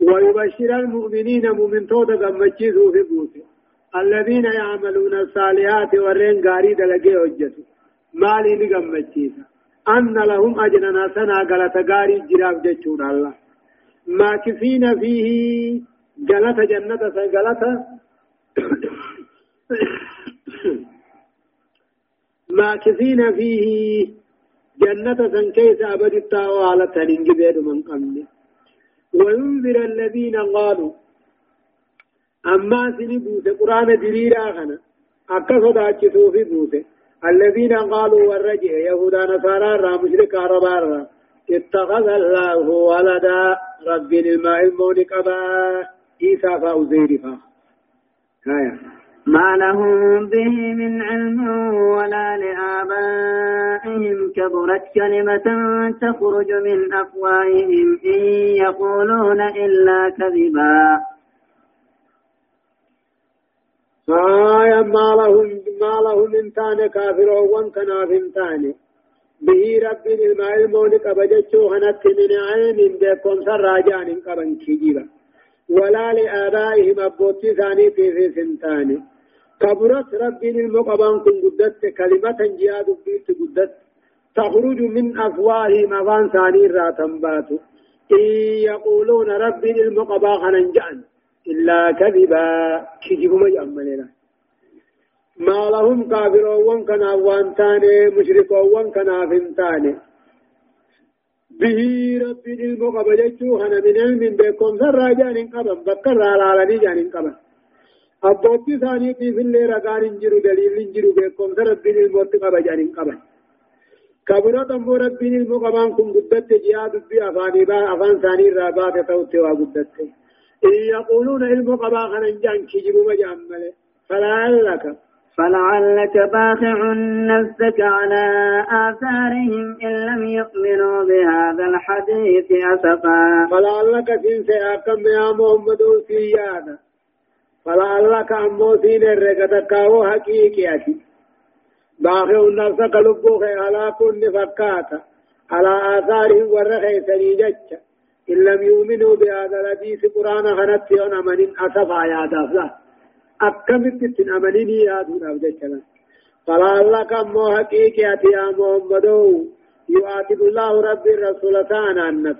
ويبشر المؤمنين مؤمن تودا قمتشيزو في بوته الذين يعملون الصالحات ورين قاري دلقي حجته مالي نقمتشيزا أن لهم أجرنا سنا تقاري جراف جتشون الله. ماكثين فيه جلت جنة سجلت ماكثين فيه. جنة سن كيس أبد التاوى على تنين من قبل. وينذر الذين قالوا. أما سنبوس قرآن دليل آخنا أكا صداچسو في بوس. الذين قالوا والرجع. يهودا نصارى را مشرك عربا اتخذ الله ولدا. رب الماء المونك أبا إيسا فأوزير فا. ما لهم به من علم ولا لآبائهم كبرت كلمة تخرج من أفواههم إن يقولون إلا كذبا. آية ما لهم ما لهم من تاني كافر وان كناف تاني. به رب الماء المولك بجتشو هنت من عين بكم سراجان قبن كجيبا ولا لآبائهم أبوتي ثاني في سنتاني كبرت ربي المقبان كن قدت كلمة جهاد بيت قدت. تخرج من أفواههم أفان ثاني راتن إن يقولون ربي المقبا خننجان إلا كذبا. كذب ما يأملنا ما لهم كافرون كنا وان تاني مشركون كنا فنتاني به ربي المقبا جتشو من علم بكم سراجان قبا بكر على على جان abbootii isaaniitiif illee ragaan hin jiru daliilli hin jiru beekumsa rabbiin ilmootti qaba jedhaniin qaban kabirota ammoo rabbiin ilmoo qabaan kun guddatte ji'aa dubbii afaanii afaan isaanii irraa baate ta'utti waa guddatte إن يقولون علم قبا خنجان كجب مجامل فلعلك فلعلك باخع نفسك على آثارهم إن لم يؤمنوا بهذا الحديث أسفا. فلعلك سنسي أكم يا محمد سيادة فلعلك أموسين الرقتكاو حقيقياتي باخر النفس كلبوخ على كل فكاتا على آثارهم ورخي سنيجتش إن لم يؤمنوا بهذا الحديث قرآن خنت يون أمن أسفا يا دافلا أكمت تن أمنيني يا دون أبجتنا فلعلك أمو حقيقياتي يا محمدو يؤاتب الله رب الرسول تانا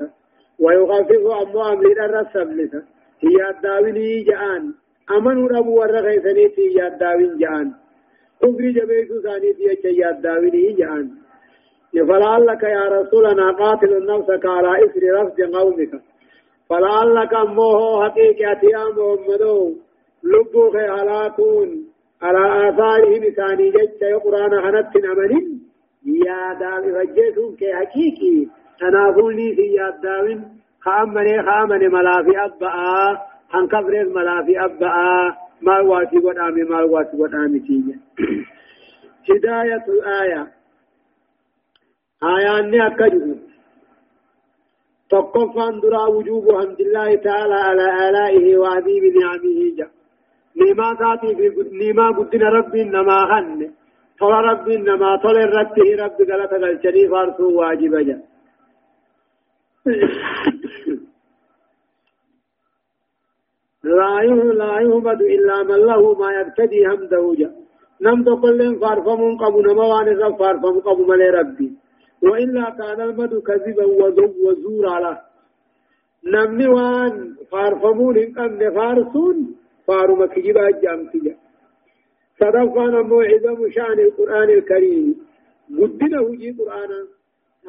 ويخفف أمو أمرين الرسل هي الداويني جان أمنوا ربو ورخي سنيتي هي الداوين جان كفر جبيت ثاني في يا الداويني جان فلعلك يا رسولنا قاتل النفس على إثر رفض قومك فلعلك أمه حقيقة يا محمد لبوك هلاكون على آثارهم ثاني جج قرآن هنت أمن يا دام فجيتون كي حقيقي تنافوني في يا داوين خامني خامني ملافي أبعا هنكفر ملافي أبعا ما واتي ودامي ما واتي ودامي تيجي هداية الآية آية أني أكجه تقفان درا وجوب حمد الله تعالى على آلائه وعذيب نعمه جا نما ذاتي في نما قدنا رب نما خن طول رب نما طول ربه رب غلط الشريف أرسو واجب جا. لا لا يهمد إلا من له ما يبتدي حمده جا. نم تقول فارفم قبو نموان الرب فارفم قبو ملي ربي. وإلا كان المد كذبا وزورا له. نمني وان فارفمون إن قمن فارسون فارما كجبا جامتيا صدفنا موعظة شان القرآن الكريم. قدنا هجي قرآنا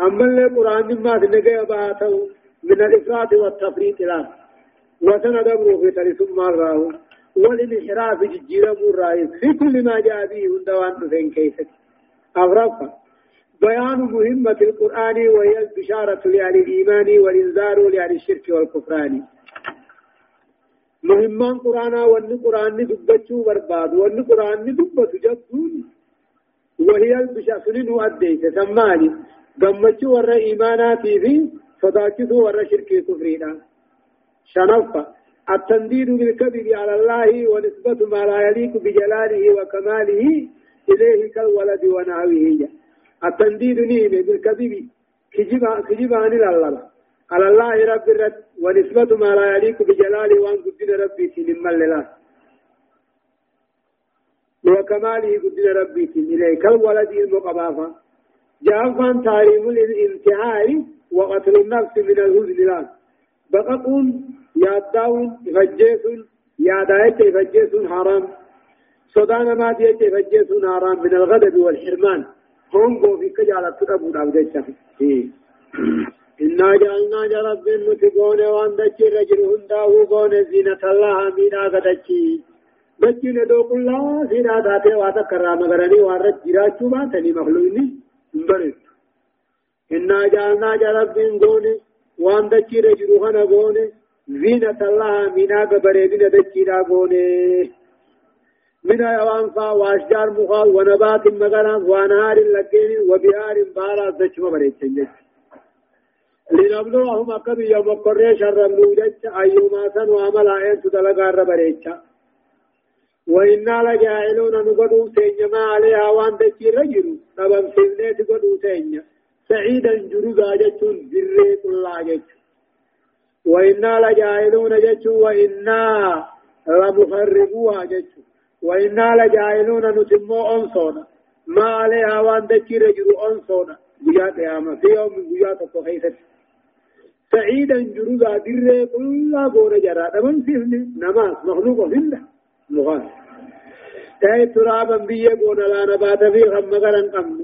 أما اللي قرآن مما تنقى باتو من الإفراط والتفريط له وسندبره في ترسم مرة والانحراف ججيرا الرئيس في كل ما جاء به هندوان فين كيست أغرفها بيان مهمة القرآن وهي البشارة لأهل الإيمان والإنذار لأهل الشرك والكفران. مهمان قرآن وأن قرآن دبتشو برباد وأن قرآن دبت جبتون وهي البشارة سنين أديت سماني قمتشو ورى إيماناتي في صداكتو ورى شرك كفرين شنفة التنديد بالكذب على الله ونسبة ما لا يليق بجلاله وكماله إليه كالولد ونحوه التنديد نيمة بالكذب كجبا كجبا عن الله على الله رب الرد ونسبة ما لا يليق بجلاله وأن قدر ربي سلم الله وكماله قدر ربي إليه كالولد المقبافة. جافا تعليم الانتهاء وقتل النفس من الهزن لا. بققون ياداون يفجيسون يادايت يفجيسون حرام. صدانا ما ديت يفجيسون حرام. من الغضب والحرمان. هونغو في كجالة تربو داب جيشا إنا جعلنا جرب نتقون وان دجي رجل هنداه قون زينة الله مينا قدجي دجي ندوق الله سينا ذاته واتا كرام غراني وارد جراچو باتني مخلوقني مبرد إنا جعلنا جرب قون وان دجي رجل هنا قون زينة الله مينا قبرين دجي را قون من أوانفا وأشجار مخال ونبات مغلا وأنهار لكين وبهار بارا دشم بريتشن لنبلوهم أكبر يوم قريش الرملوجة أيوما سن وعمل آيات دلقار بريتشا وإنا لجاعلون نقدو سينما عليها وان دكي رجل نبم سينيت قدو سينيا. سعيدا جرزا جتون ذري كل جت وإنا لجاعلون جتون وإنا لمخربوها جتون وإنا لجاهلون نتمو أنصونا. ما عليها وان دكير جرو أنصونا. بيا قيامة. في يوم من بيا تقوخيثة سعيدا جروزا در كل غور جرا دمن سيفني نماز مخلوق الله مغان. تاي ترابا بيا قونا لا نبات في غم غرن قم.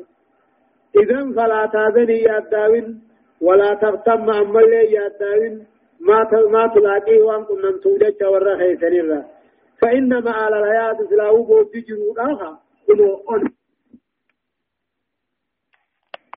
إذن فلا تاذني يا داوين ولا تغتم أمال يا داوين. ما ما تلاقيه وان كنا نتوجد ورا خيسنين فإنما على الحياة سلاو جنود آخر كنو